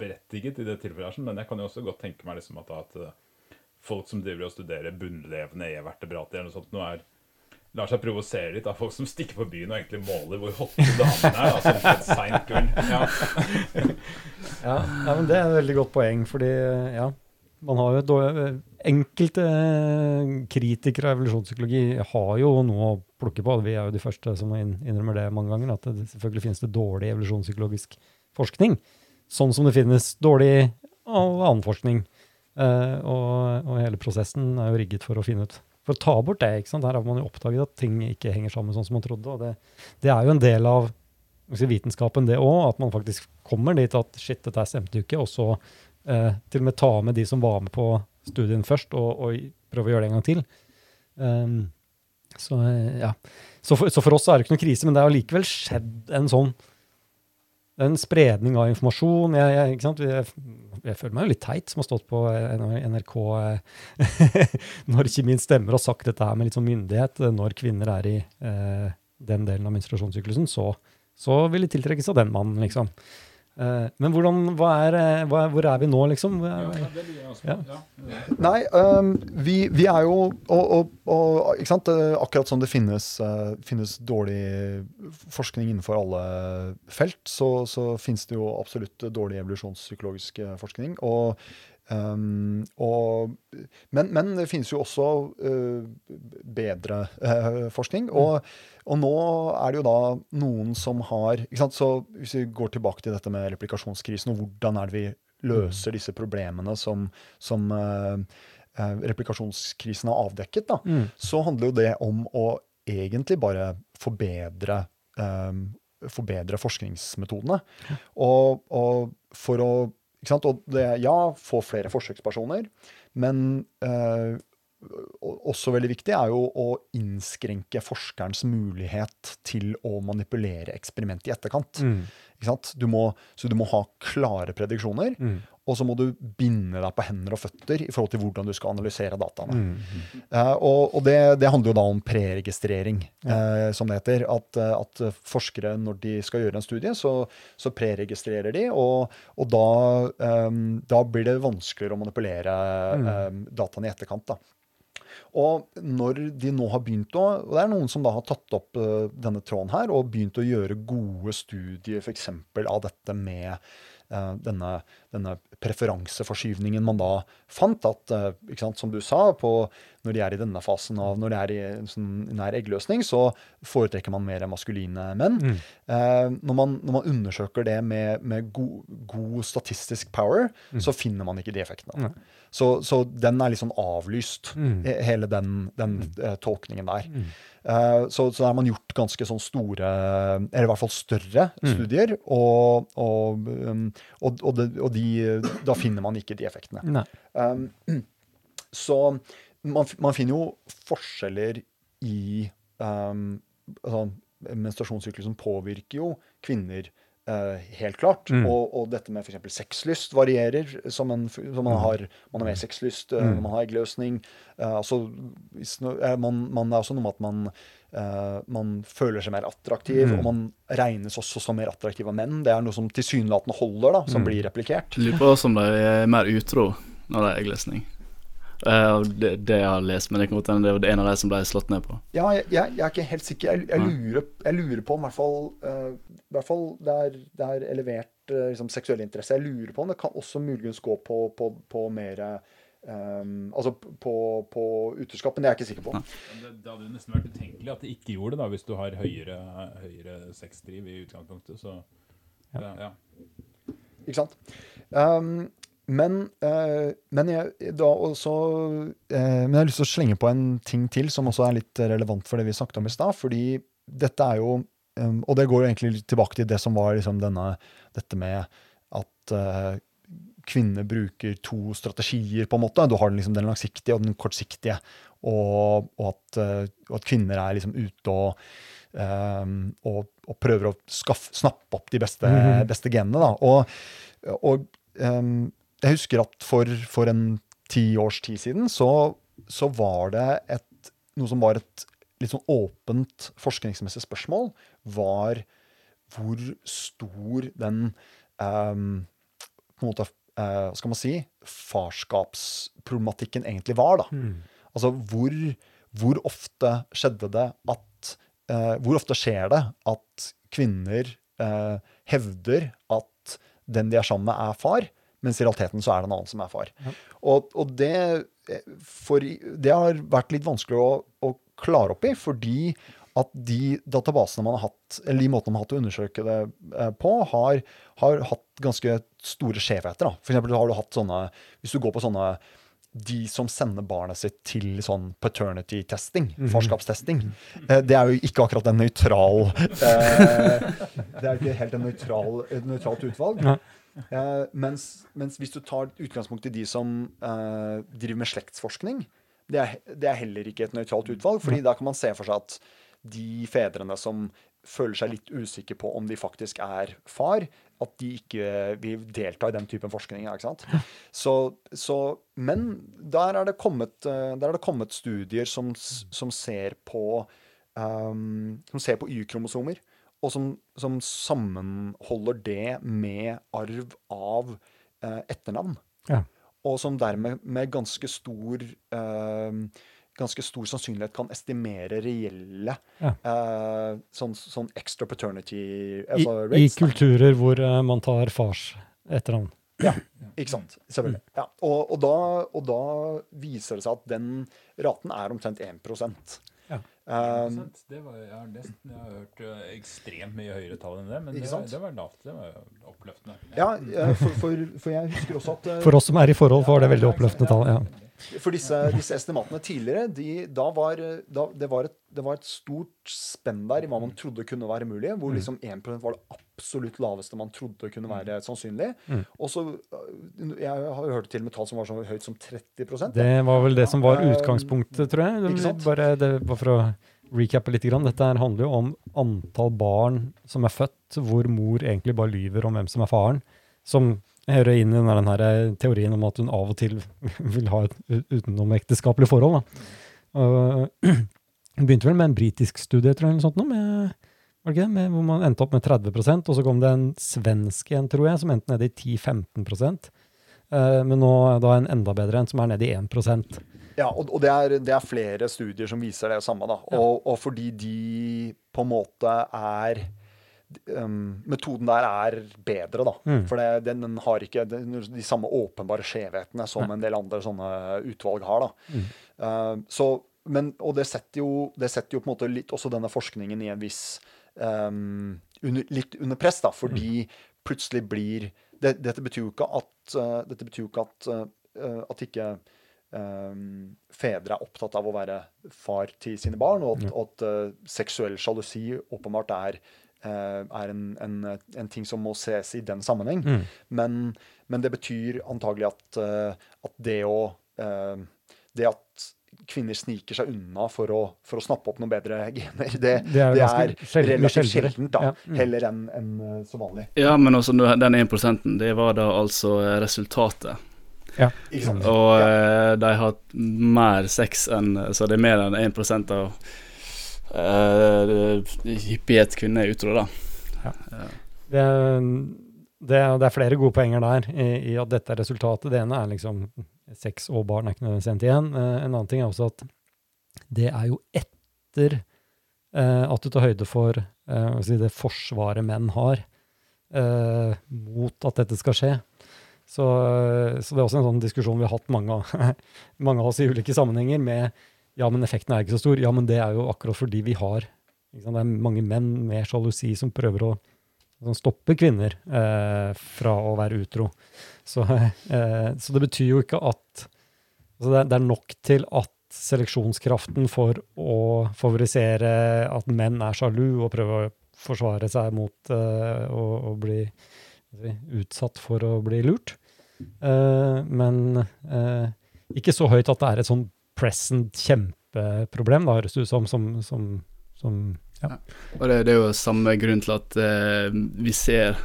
berettiget i det tilfellet. her, Men jeg kan jo også godt tenke meg liksom at, at eh, folk som driver og studerer bunnlevende e-vertebrater eller noe sånt, nå er lar seg provosere litt av folk som stikker på byen og egentlig måler hvor hotte damene er. Altså på et seint kveld. *laughs* Ja. Ja, ja, men det er et veldig godt poeng, fordi ja, man har jo et dårlig, Enkelte eh, kritikere av evolusjonspsykologi har jo noe å plukke på. Vi er jo de første som innrømmer det mange ganger, at det selvfølgelig finnes det dårlig evolusjonspsykologisk forskning. Sånn som det finnes dårlig annen forskning. Eh, og, og hele prosessen er jo rigget for å finne ut For å ta bort det. ikke sant? Her har man jo oppdaget at ting ikke henger sammen sånn som man trodde. og Det, det er jo en del av vitenskapen, det òg. At man faktisk kommer dit at shit, dette stemte jo ikke. Og så eh, til og med ta med de som var med på studien først, og, og prøve å gjøre det en gang til. Um, så eh, ja. Så for, så for oss er det ikke noe krise, men det har likevel skjedd en sånn en spredning av informasjon. Jeg, jeg? Jeg, jeg føler meg jo litt teit som har stått på NRK eh, *laughs* når ikke min stemmer og sagt dette her med litt sånn myndighet. eh, Når kvinner er i eh, den delen av menstruasjonssyklusen, så, så vil de tiltrekkes av den mannen, liksom. Eh, men hvordan, hva er, eh, hva er, hvor er vi nå, liksom? Ja. Nei, um, vi, vi er jo og, og, og, ikke sant? eh, Akkurat som det finnes, uh, finnes dårlig forskning innenfor alle felt, så, så finnes det jo absolutt dårlig evolusjonspsykologisk forskning. Og, Um, og, men, men det finnes jo også uh, bedre uh, forskning. Og, og nå er det jo da noen som har ikke sant? Så Hvis vi går tilbake til dette med replikasjonskrisen, og hvordan er det vi løser disse problemene som, som uh, replikasjonskrisen har avdekket, da, Mm. så handler jo det om å egentlig bare forbedre, um, forbedre forskningsmetodene. Og, og for å? Og det, ja, få flere forsøkspersoner, men o- også veldig viktig er jo å innskrenke forskerens mulighet til å manipulere eksperimentet i etterkant. Mm. Du må, så du må ha klare prediksjoner, Mm. og så må du binde deg på hender og føtter i forhold til hvordan du skal analysere dataene. Mm. Eh, og og det, det handler jo da om preregistrering, eh, som det heter. At, eh, at forskere, når de skal gjøre en studie, så, så preregistrerer de, og, og da, eh, da blir det vanskeligere å manipulere eh, dataene i etterkant. da. Og når de nå har begynt å Og det er noen som da har tatt opp eh, denne tråden her og begynt å gjøre gode studier f.eks. av dette med eh, denne, denne preferanseforskyvningen man da fant. At, eh, sant, som du sa, på, når de er i denne fasen av Når de er i sånn nær eggløsning, så foretrekker man mer maskuline menn. Mm. Eh, når, man, når man undersøker det med, med god, god statistisk power, så finner man ikke de effektene. Mm. Så, så den er litt sånn avlyst, Mm. hele den, den eh, tolkningen der. Mm. Eh, så, så der har man gjort ganske sånn store, eller i hvert fall større, Mm. studier. Og, og, um, og, og de, da finner man ikke de effektene. Um, *clears throat* så man, man finner jo forskjeller i um, altså, Menstruasjonssyklusen påvirker jo kvinner helt klart. Mm. Og, og dette med f.eks. sexlyst varierer. Som, en, som man, har, man har mer sexlyst eh, Mm. når man har eggløsning. Eh, altså, hvis eh, man, man, det er også noe med at man, eh, man føler seg mer attraktiv, Mm. og man regnes også som mer attraktiv av menn. Det er noe som tilsynelatende holder, da, som Mm. blir replikert. Lurer på om de er mer utro når det er eggløsning. Eh, og det, det jeg har lest, men det kan godt hende det var en av de som ble slått ned på. Ja, jeg, jeg, jeg er ikke helt sikker. Jeg, jeg, lurer, jeg lurer på om i hvert fall, uh, hvert fall det, er, det er elevert uh, liksom, seksuell interesse. Jeg lurer på om det kan også muligens gå på, på, på mer Um, Altså på, på utroskap, men det er jeg ikke sikker på. Ja. Det, det hadde jo nesten vært utenkelig at det ikke gjorde det, da, hvis du har høyere, høyere sexdriv i utgangspunktet. Så ja. Ja, Ikke sant? Um, men, eh, men, jeg, også, eh, men jeg har lyst til å slenge på en ting til som også er litt relevant for det vi snakket om i stad. Fordi dette er jo eh, Og det går jo egentlig litt tilbake til det som var liksom denne, dette med at eh, kvinner bruker to strategier, på en måte. Du har liksom den langsiktige og den kortsiktige. Og, og, at, eh, og at, kvinner er liksom ute og, um, og, prøver å skaffe, snappe opp de beste, mm. beste genene. Da. Og, um, jeg husker at for, for en ti års tid siden så, så var det et, noe som var et litt sånn åpent forskningsmessig spørsmål, var hvor stor den um, på en måte, uh, skal man si, farskapsproblematikken egentlig var. da. Mm. Altså hvor, hvor, ofte skjedde det at uh, Hvor ofte skjer det at kvinner uh, hevder at den de er sammen med, er far, mens i realiteten så er det en annen som er far. Ja. Og, og det, for, det har vært litt vanskelig å, å klare opp i, fordi at de databasene man har hatt, eller de måtene man har hatt å undersøke det eh, på, har, har hatt ganske store skjevheter. For eksempel har du hatt sånne Hvis du går på sånne de som sender barnet sitt til sånn paternity testing, mm. farskapstesting. Eh, det er jo ikke akkurat en nøytral eh, Det er ikke helt en nøytral, et nøytralt utvalg. Eh, mens, mens, hvis du tar utgangspunkt i de som eh, driver med slektsforskning, det er, det er, heller ikke et nøytralt utvalg. fordi da kan man se for seg at de fedrene som føler seg litt usikre på om de faktisk er far, at de ikke vil delta i den typen forskning. ikke sant? Så, så, men der er det kommet, er det kommet studier som, som, ser på um, som ser på Y-kromosomer, og som, som, sammenholder det med arv av eh, etternavn. Ja. Og som dermed med ganske stor eh, ganske stor sannsynlighet kan estimere reelle ja. eh, sånn, sånn, extra paternity altså I, rates. I kulturer hvor uh, man tar fars etternavn. Ja, ikke sant. Selvfølgelig. Ja. Og, og, da, og, da, viser det seg at den raten er omtrent 1 ja. Um, det var, jeg, har nesten, jeg har hørt uh, ekstremt mye høyere tall enn det, men det, det, var lavt. Det var oppløftende. Ja, for, for, for, jeg husker også at For oss som er i forhold, var det veldig oppløftende tall. ja. For disse, disse estimatene tidligere, de, da var, da, det, var et, det, var et, stort spenn der i hva man trodde kunne være mulig. Hvor mm. liksom 1% var det absolutt laveste man trodde kunne være mm. sannsynlig. Mm. Og så, Jeg har jo hørt til med tall som var så høyt som 30% Det var vel det som var eh, utgangspunktet, tror jeg. Ikke sant? Bare, det, bare for å recappe litt. Dette handler jo om antall barn som er født, hvor mor egentlig bare lyver om hvem som er faren. Som hører inn i den her eh, teorien om at hun av og til *laughs* vil ha et utenomekteskapelig forhold. Da. *clears throat* Hun begynte vel med en britisk studie, tror jeg, eller sånt, med, var det? Med, hvor man endte opp med 30% og så kom det en svensk en, tror jeg, som endte nede i 10-15 eh, Men nå det en enda bedre en, som er nede i 1% ja, og, og det, er, det, er, flere studier som viser det samme. da. Ja. Og, og, fordi de på en måte er um, metoden der er bedre, da. Mm. For det, den, den, har ikke de, de samme åpenbare skjevhetene som Nei. en del andre sånne utvalg har. da. Mm. Uh, så, men, og det setter, jo, det setter, jo, på en måte litt også denne forskningen i en viss um, under, Litt under press, da, fordi mm. plutselig blir det, Dette betyr jo ikke at, uh, dette betyr jo ikke at, uh, at ikke um, fedre er opptatt av å være far til sine barn, og at, ja. at uh, seksuell sjalusi åpenbart er er en, en, en, ting som må ses i den sammenheng. Mm. Men, men, det betyr antagelig at, eh, at det å eh, Det at kvinner sniker seg unna for å, for å snappe opp noen bedre gener, det, det er, det er relativt sjeldent, da, ja. mm. heller enn en så vanlig. Ja, men også den 1% det var da altså resultatet. Ja. Og ja. de har hatt mer sex enn Så det er mer enn 1% av uh, hyppighet kunne utro. Ja. Det, det, det, er flere gode poenger der i, i, at dette er resultatet. Det ene er liksom sex og barn er ikke nødvendigvis sendt igjen. Uh, en annen ting er også at det er jo etter uh, at du tar høyde for uh, si det forsvaret menn har mot at dette skal skje. Så, så, det er også en sånn diskusjon vi har hatt mange, *laughs* mange av oss i ulike sammenhenger med ja, men effekten er ikke så stor. Ja, men det er jo akkurat fordi vi har Det er mange menn med sjalusi som prøver å som stoppe kvinner eh, fra å være utro. Så, *laughs* eh, så, det betyr jo ikke at altså det, er, det, er, nok til at seleksjonskraften for å favorisere at menn er sjalu og prøver å forsvare seg mot eh, å, å, bli utsatt for å bli lurt, Eh, men eh, ikke så høyt at det er et sånn present kjempeproblem, da, høres det ut som. som, som, som ja. Og det, det, er jo samme grunn til at eh, vi ser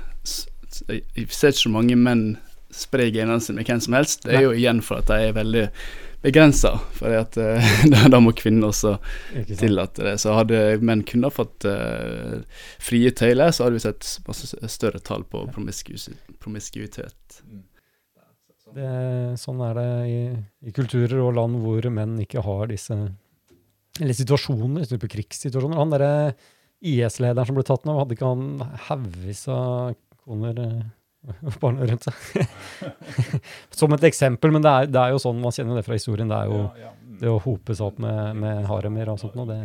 Vi ser ikke så mange menn spre genene sine med hvem som helst. Det er jo igjen for at de er veldig begrensa, for at, *laughs* uh, da må kvinner også tillate det. Så hadde menn kun fått uh, frie tøyler, så hadde vi sett masse større tall på promiskuitet. Det, sånn er det i, i, kulturer og land hvor menn ikke har disse Eller situasjoner, type krigssituasjoner. Han derre IS-lederen som ble tatt nå, hadde ikke han haugvis av koner og *laughs* barn rundt seg? *laughs* som et eksempel, men det er, det er, jo sånn man kjenner det fra historien. Det er jo ja, ja. Det å hope seg opp med, med haremer og sånt noe.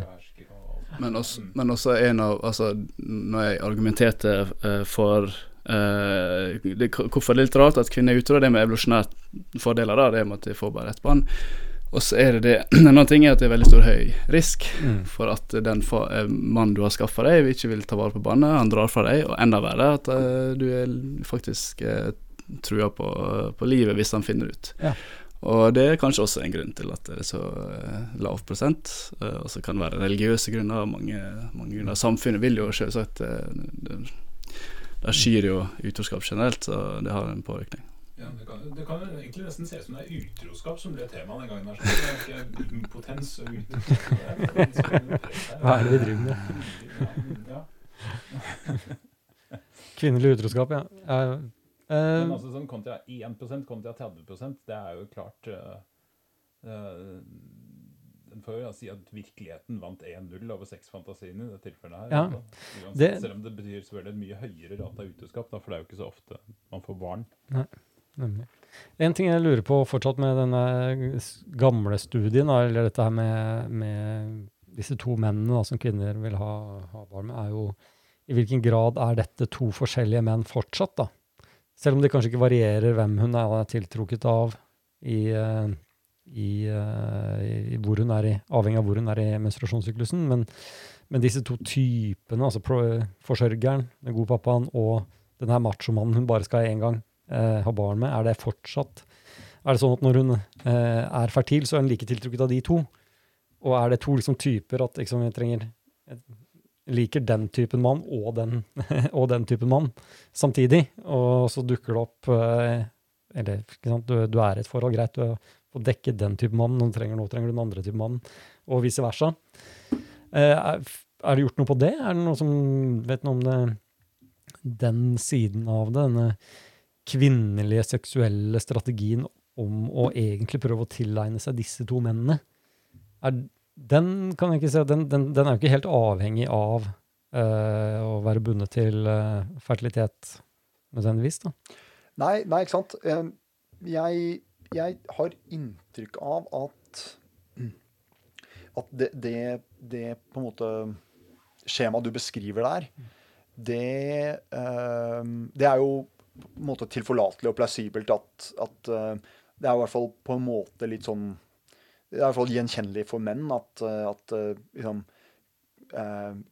Men også, men også, en av altså, Når jeg argumenterte uh, for Uh, det, hvorfor det er litt rart at kvinner er utro, det med evolusjonære fordeler, da, det med at de får bare ett barn. Og så er det det *clears throat* En annen ting er at det er veldig stor høy risk mm. for at den uh, mannen du har skaffa deg, ikke vil ta vare på barnet. Han drar fra deg, og enda verre at uh, du er faktisk uh, trua på, på, livet hvis han finner ut. Ja. Og det er kanskje også en grunn til at det er så lav prosent. og så kan det være religiøse grunner. Mange, mange grunner. Samfunnet vil jo selvsagt der skyr jo utroskap generelt, så det har en påvirkning. Ja, det, kan, det kan egentlig nesten se ut som det er utroskap som ble temaet den gangen. her, Det er ikke impotens og utroskap. Hva er det vi driver med? Ja. Kvinnelig utroskap, ja. Uh, Men altså sånn kontra 1 kontra 30% det er jo klart uh, uh, får si at virkeligheten vant 1-0 over sexfantasien i det tilfellet her. Ja, Uansett, det, selv om det betyr selvfølgelig en mye høyere rate av utroskap, for det er jo ikke så ofte man får barn. Nei, nemlig. En ting jeg lurer på fortsatt med denne gamle studien, eller dette her med, med disse to mennene da, som kvinner vil ha, ha, barn med, er jo i hvilken grad er dette to forskjellige menn fortsatt, da? Selv om det kanskje ikke varierer hvem hun er tiltrukket av i, uh, i, uh, i, hvor hun er i, avhengig av hvor hun er i menstruasjonssyklusen. Men, men disse to typene, altså pro, forsørgeren, den gode pappaen, og den her machomannen hun bare skal én gang eh, ha barn med, er det fortsatt Er det sånn at når hun eh, er fertil, så er hun like tiltrukket av de to? Og er det to liksom, typer at liksom, jeg trenger jeg liker den typen mann og den, *laughs* og den typen mann samtidig? Og så dukker det opp Eller du, du, er i et forhold, greit, du få dekket den type mann. Nå trenger, nå trenger du den andre type mann, og vice versa. Eh, er, det gjort noe på det? Er det noe som vet noe om det, den siden av det? Denne kvinnelige seksuelle strategien om å egentlig prøve å tilegne seg disse to mennene. Er, den kan jeg ikke si, den, den, den er jo ikke helt avhengig av uh, å være bundet til uh, fertilitet nødvendigvis. da. Nei, nei, ikke sant. Jeg jeg har inntrykk av at, at det, det, det, på en måte skjemaet du beskriver der, det, uh, det er jo på en måte tilforlatelig og plausibelt at, at uh, det er i hvert fall på en måte litt sånn Det er i hvert fall gjenkjennelig for menn at, at uh, liksom,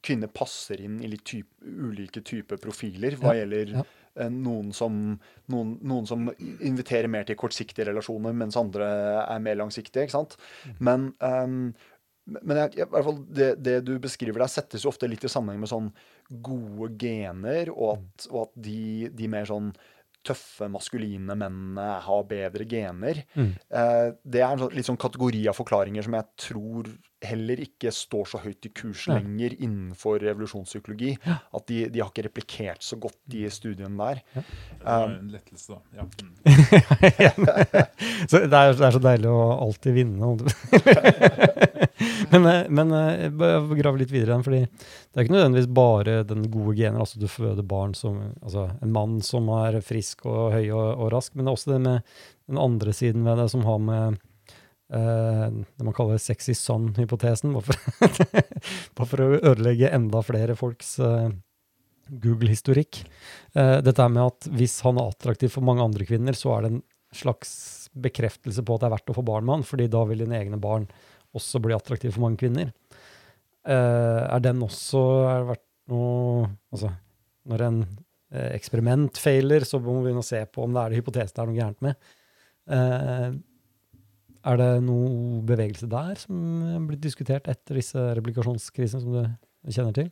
kvinner passer inn i litt type, ulike typer profiler hva ja, gjelder ja. Noen som, noen, noen som, inviterer mer til kortsiktige relasjoner, mens andre er mer langsiktige. ikke sant? Mm. Men, um, men jeg, i hvert fall det, det, du beskriver der, settes jo ofte litt i sammenheng med sånn gode gener, og at, og at de, de, mer sånn tøffe, maskuline mennene har bedre gener. Mm. Eh, det er en sånn, litt sånn kategori av forklaringer som jeg tror heller ikke står så høyt i kurs ja. lenger innenfor revolusjonspsykologi. Ja. At de, de, har ikke replikert så godt de studiene der. Ja. Det var en lettelse, da. Ja. *laughs* så det, er, det, er, så deilig å alltid vinne. *laughs* men eh, men eh, grave litt videre, fordi det er ikke nødvendigvis bare den gode gener. altså Du føder barn som altså en mann som er frisk og høy og, og rask, men det er også det med den andre siden ved det som har med det man kaller sexy son-hypotesen, bare, bare, for å ødelegge enda flere folks uh, Google-historikk. Uh, dette med at hvis han er attraktiv for mange andre kvinner, så er det en slags bekreftelse på at det er verdt å få barn med han, fordi da vil dine egne barn også bli attraktive for mange kvinner. er den også er det vært noe Altså, når en eh, eksperiment failer, så må vi begynne å se på om det er det hypotesen det er noe gærent med. Er det noe bevegelse der som er blitt diskutert etter disse replikasjonskrisene som du kjenner til?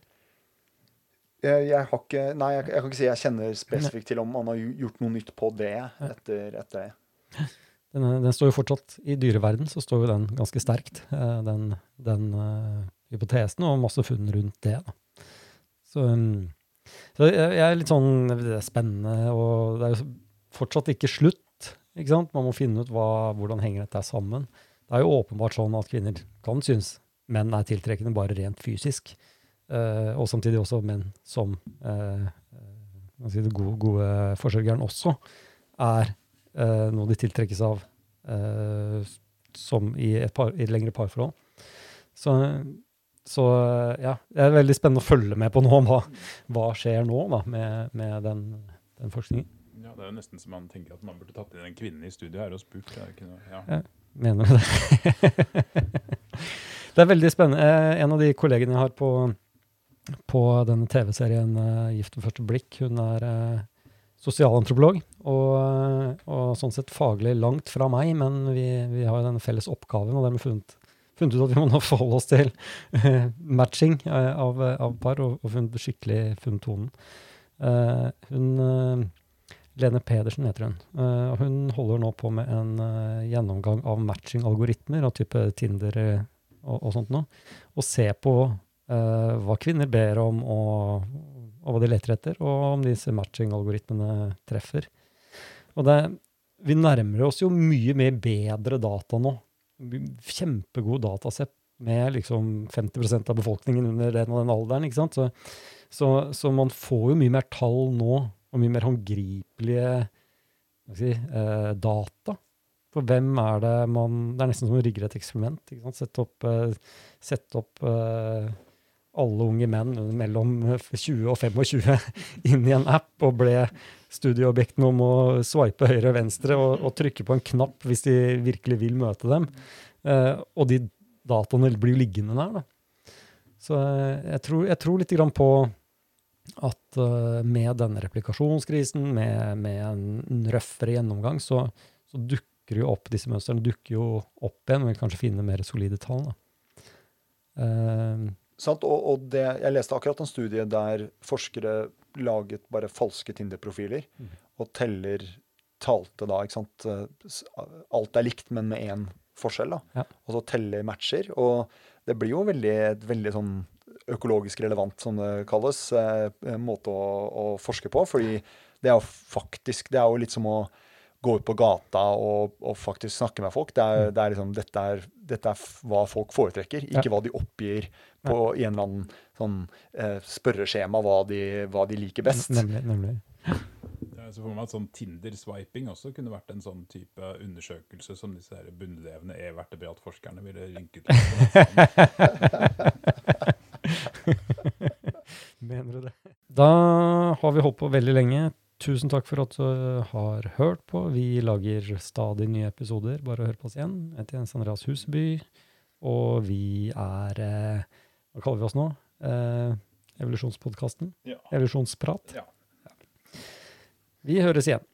Jeg, jeg, har ikke, nei, jeg, jeg kan ikke si jeg kjenner spesifikt til om man har gjort noe nytt på det etter, etter det. Den, den, står jo fortsatt I dyreverden så står jo den ganske sterkt, eh, den, den uh, hypotesen, og masse funn rundt det. Da. Så, um, så jeg, jeg, er litt sånn Det er spennende, og det er jo fortsatt ikke slutt. Ikke sant? Man må finne ut hva, hvordan henger dette sammen. Det er jo åpenbart sånn at kvinner kan synes menn er tiltrekkende bare rent fysisk. Uh, og samtidig også menn som uh, si det gode, gode forsørgeren også er uh, noe de tiltrekkes av som i et, par, i et lengre parforhold. Så, så, ja, det er veldig spennende å følge med på nå hva, hva skjer nå da, med, med den, den, forskningen. Ja, Det er jo nesten som man tenker at man burde tatt inn en kvinne i studio her og spurt. Noe, ja. ja. mener du det? *laughs* det er veldig spennende. En av de kollegene jeg har på på denne TV-serien uh, 'Gift ved første blikk'. Hun er uh, sosialantropolog og, uh, og, sånn sett faglig langt fra meg, men vi, vi har jo denne felles oppgaven, og dermed funnet, funnet ut at vi må nå forholde oss til matching av, av, par, og, og funnet skikkelig funnet tonen. hun Lene Pedersen heter hun. Uh, hun holder nå på med en uh, gjennomgang av matching-algoritmer av type Tinder og, og sånt noe. Og se på hva kvinner ber om, og, og, hva de leter etter, og om disse matching-algoritmene treffer. Og det, vi nærmer oss jo mye mer bedre data nå. Kjempegod datasett med liksom 50% av befolkningen under den og den alderen. ikke sant? Så, så, så, man får jo mye mer tall nå, og mye mer håndgripelige si, eh, data. For hvem er det man Det er nesten som å rigge et eksperiment. Sette opp, eh, sette opp eh, alle unge menn mellom 20 og 25 *laughs* inn i en app og ble studieobjektene om å swipe høyre og venstre og, og, trykke på en knapp hvis de virkelig vil møte dem. Uh, og de dataene blir liggende der. Da. Så uh, jeg, tror, jeg tror litt på at uh, med denne replikasjonskrisen, med, med en røffere gjennomgang, så, så, dukker jo opp disse mønstrene dukker jo opp igjen, og vil kanskje finne mer solide tall. Sant? Og, og det, jeg leste akkurat en studie der forskere laget bare falske Tinder-profiler mm. og teller talte da, ikke sant Alt er likt, men med én forskjell. da. Ja. Og så teller matcher. Og det blir jo veldig, et veldig sånn økologisk relevant, som det kalles, eh, måte å, å, forske på. Fordi det er jo faktisk Det er jo litt som å gå ut på gata og, og faktisk snakke med folk. Det er, mm. det er liksom, dette, er, dette, er, hva folk foretrekker, ikke ja. hva de oppgir på ja. en eller annen sånn, eh, spørreskjema hva de, hva de, liker best. Nemlig. nemlig. Jeg så for meg at sånn Tinder-swiping også kunne vært en sånn type undersøkelse som disse her bunnlevende E-vertebratforskerne ville rynket *laughs* *laughs* Mener du det? Da har vi holdt på veldig lenge. Tusen takk for at du har hørt på. Vi lager stadig nye episoder. Bare hør på oss igjen. Jeg heter Jens Andreas Huseby, og vi er eh, Hva kaller vi oss nå? Eh, Evolusjonspodkasten? Ja. Evolusjonsprat? Ja. Vi høres igjen.